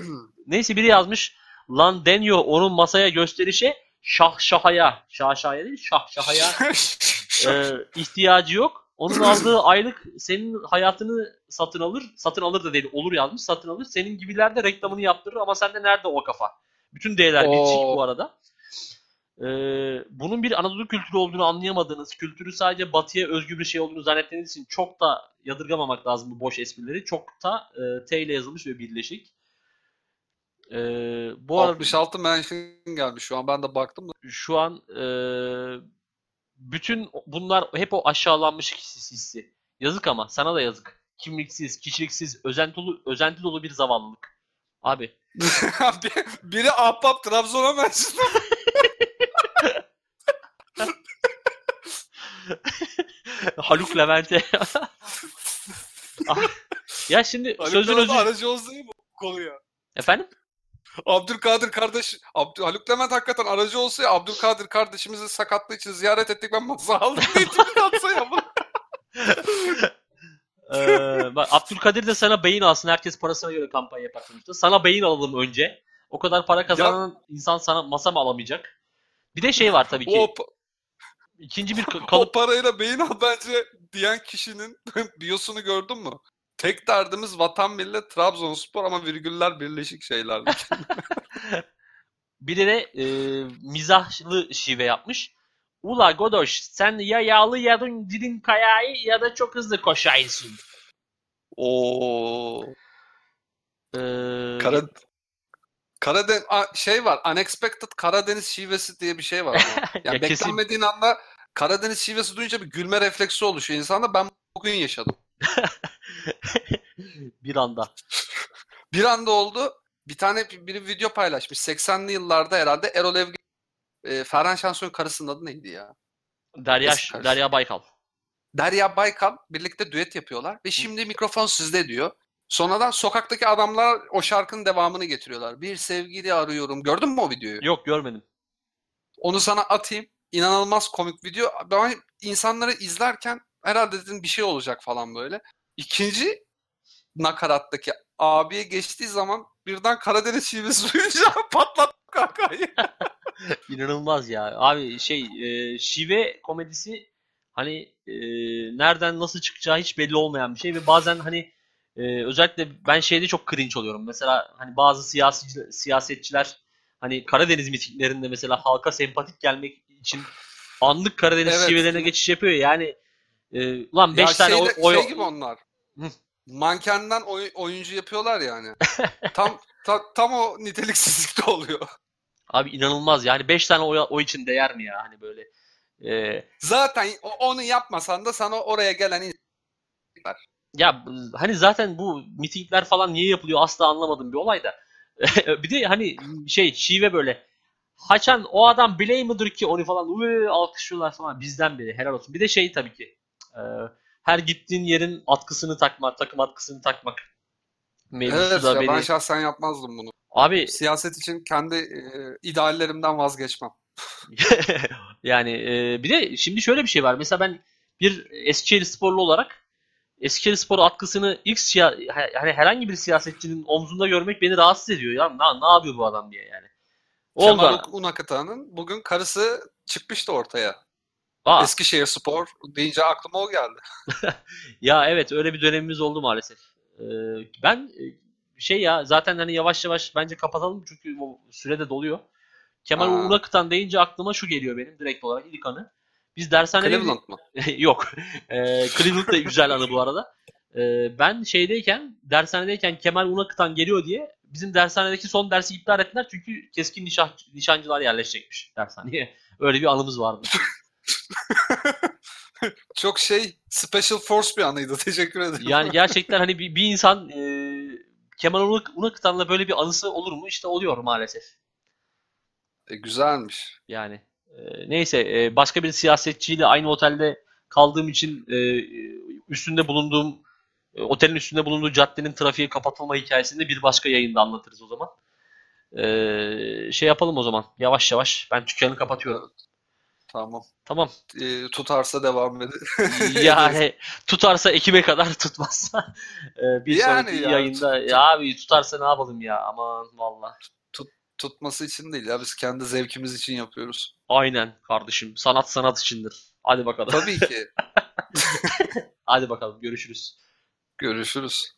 [clears throat] Neyse biri yazmış. Lan deniyor onun masaya gösterişe şah şahaya. Şah şahaya değil şah şahaya [laughs] e, ihtiyacı yok. Onun aldığı aylık senin hayatını satın alır. Satın alır da değil olur yazmış satın alır. Senin gibiler de reklamını yaptırır ama sende nerede o kafa? Bütün değerler bitişik Oo. bu arada. E, bunun bir Anadolu kültürü olduğunu anlayamadığınız, kültürü sadece batıya özgü bir şey olduğunu zannettiğiniz için çok da yadırgamamak lazım bu boş esprileri. Çok da e, T ile yazılmış ve birleşik. E, bu arada 66 mention gelmiş şu an ben de baktım da. şu an e, bütün bunlar hep o aşağılanmış hissi. Yazık ama sana da yazık. Kimliksiz, kişiliksiz, özenti dolu, özenti dolu bir zavallılık. Abi. [laughs] Biri ahbap Trabzon'a mensup. [laughs] Haluk Levent'e. ya şimdi Haluk sözün özü... aracı olsun mu bu konuya? Efendim? Abdülkadir kardeş, Abdü, Haluk Levent hakikaten aracı olsa ya Abdülkadir kardeşimizin sakatlığı için ziyaret ettik ben masa aldım diye [laughs] atsa ya. Ee, bak Abdülkadir de sana beyin alsın. Herkes parasına göre kampanya yapar sonuçta. Sana beyin alalım önce. O kadar para kazanan insan sana masa mı alamayacak? Bir de şey var tabii ki. O, İkinci bir [laughs] ka- o kalıp parayla beyin al bence diyen kişinin [laughs] biyosunu gördün mü? Tek derdimiz vatan millet Trabzonspor ama virgüller birleşik şeyler. [laughs] bir de e, mizahlı şive yapmış. Ula Godoş sen ya yağlı yadın dilin kayayı ya da çok hızlı koşaysın. Oo. Ee, Kara Karadeniz şey var. Unexpected Karadeniz şivesi diye bir şey var. Yani [laughs] Ya kesin- beklenmediğin anda Karadeniz şivesi duyunca bir gülme refleksi oluşuyor insanda. Ben bugün yaşadım. [laughs] bir anda. [laughs] Bir anda oldu. Bir tane biri video paylaşmış. 80'li yıllarda herhalde Erol Evgen e, Ferhan Şansoy'un karısının adı neydi ya? Derya. Derya Baykal. Derya Baykal birlikte düet yapıyorlar ve şimdi mikrofon sizde diyor. Sonradan sokaktaki adamlar o şarkının devamını getiriyorlar. Bir sevgili arıyorum. Gördün mü o videoyu? Yok görmedim. Onu sana atayım. İnanılmaz komik video. Ben insanları izlerken herhalde dedim bir şey olacak falan böyle. İkinci nakarattaki abiye geçtiği zaman birden Karadeniz şivesi duyunca [laughs] patlat kakayı. [laughs] İnanılmaz ya. Abi şey e, şive komedisi hani e, nereden nasıl çıkacağı hiç belli olmayan bir şey ve bazen hani e, özellikle ben şeyde çok cringe oluyorum. Mesela hani bazı siyasi siyasetçiler hani Karadeniz mitinglerinde mesela halka sempatik gelmek için anlık Karadeniz Evet. şivelerine geçiş yapıyor ya. Yani e, ulan 5 Ya tane şeyde- oy, şey gibi onlar. Hı. Mankenden oy- oyuncu yapıyorlar yani. [laughs] tam ta- tam o niteliksizlikte oluyor. abi inanılmaz yani 5 tane oy, oy için değer mi ya hani böyle e, Zaten onu yapmasan da sana oraya gelen in- Ya hani zaten bu mitingler falan niye yapılıyor asla anlamadığım bir olay da. [laughs] bir de hani şey şive böyle. Haçan o adam biley midir ki onu falan "Uy", alkışlıyorlar falan bizden biri helal olsun. Bir de şey tabii ki e, her gittiğin yerin atkısını takmak, takım atkısını takmak. Mevzusu Evet da ya beni. ben şahsen yapmazdım bunu. Abi Siyaset için kendi e, ideallerimden vazgeçmem. [laughs] yani e, bir de şimdi şöyle bir şey var. Mesela ben bir Eskişehir sporlu olarak Eskişehir spor atkısını ilk siya yani herhangi bir siyasetçinin omzunda görmek beni rahatsız ediyor ya. Ne, ne yapıyor bu adam diye yani. Oldu. Kemal Unakıtan'ın bugün karısı çıkmıştı ortaya. Aa, Eskişehir Spor deyince aklıma o geldi. [laughs] [laughs] ya evet öyle bir dönemimiz oldu maalesef. Ee, ben e, şey ya zaten hani yavaş yavaş bence kapatalım çünkü o sürede doluyor. Kemal Aa. Unakıtan deyince aklıma şu geliyor benim direkt olarak ilk anı. Biz dershanede Cleveland mı? [laughs] Yok. Ee, Cleveland da güzel anı bu arada. Ee, ben şeydeyken, dershanedeyken Kemal Unakıtan geliyor diye bizim dershanedeki son dersi iptal ettiler çünkü keskin nişan, nişancılar yerleşecekmiş dershaneye. [laughs] Öyle bir anımız vardı. [laughs] Çok şey special force bir anıydı. Teşekkür ederim. Yani gerçekten hani bir, bir insan e, Kemal Unak- Unakıtan'la böyle bir anısı olur mu? İşte oluyor maalesef. E, güzelmiş. Yani e, neyse e, başka bir siyasetçiyle aynı otelde kaldığım için e, üstünde bulunduğum e, otelin üstünde bulunduğu caddenin trafiğe kapatılma hikayesini bir başka yayında anlatırız o zaman. E, şey yapalım o zaman. Yavaş yavaş. Ben dükkanı kapatıyorum. Tamam. Tamam. E, tutarsa devam edin. [laughs] Yani tutarsa Ekim'e kadar [laughs] tutmazsa e, bir Yani sonraki ya, yayında ya abi tutarsa ne yapalım ya aman valla. Tutması için değil ya. Biz kendi zevkimiz için yapıyoruz. Aynen kardeşim. Sanat sanat içindir. Hadi bakalım. Tabii ki. [laughs] Hadi bakalım görüşürüz. Görüşürüz.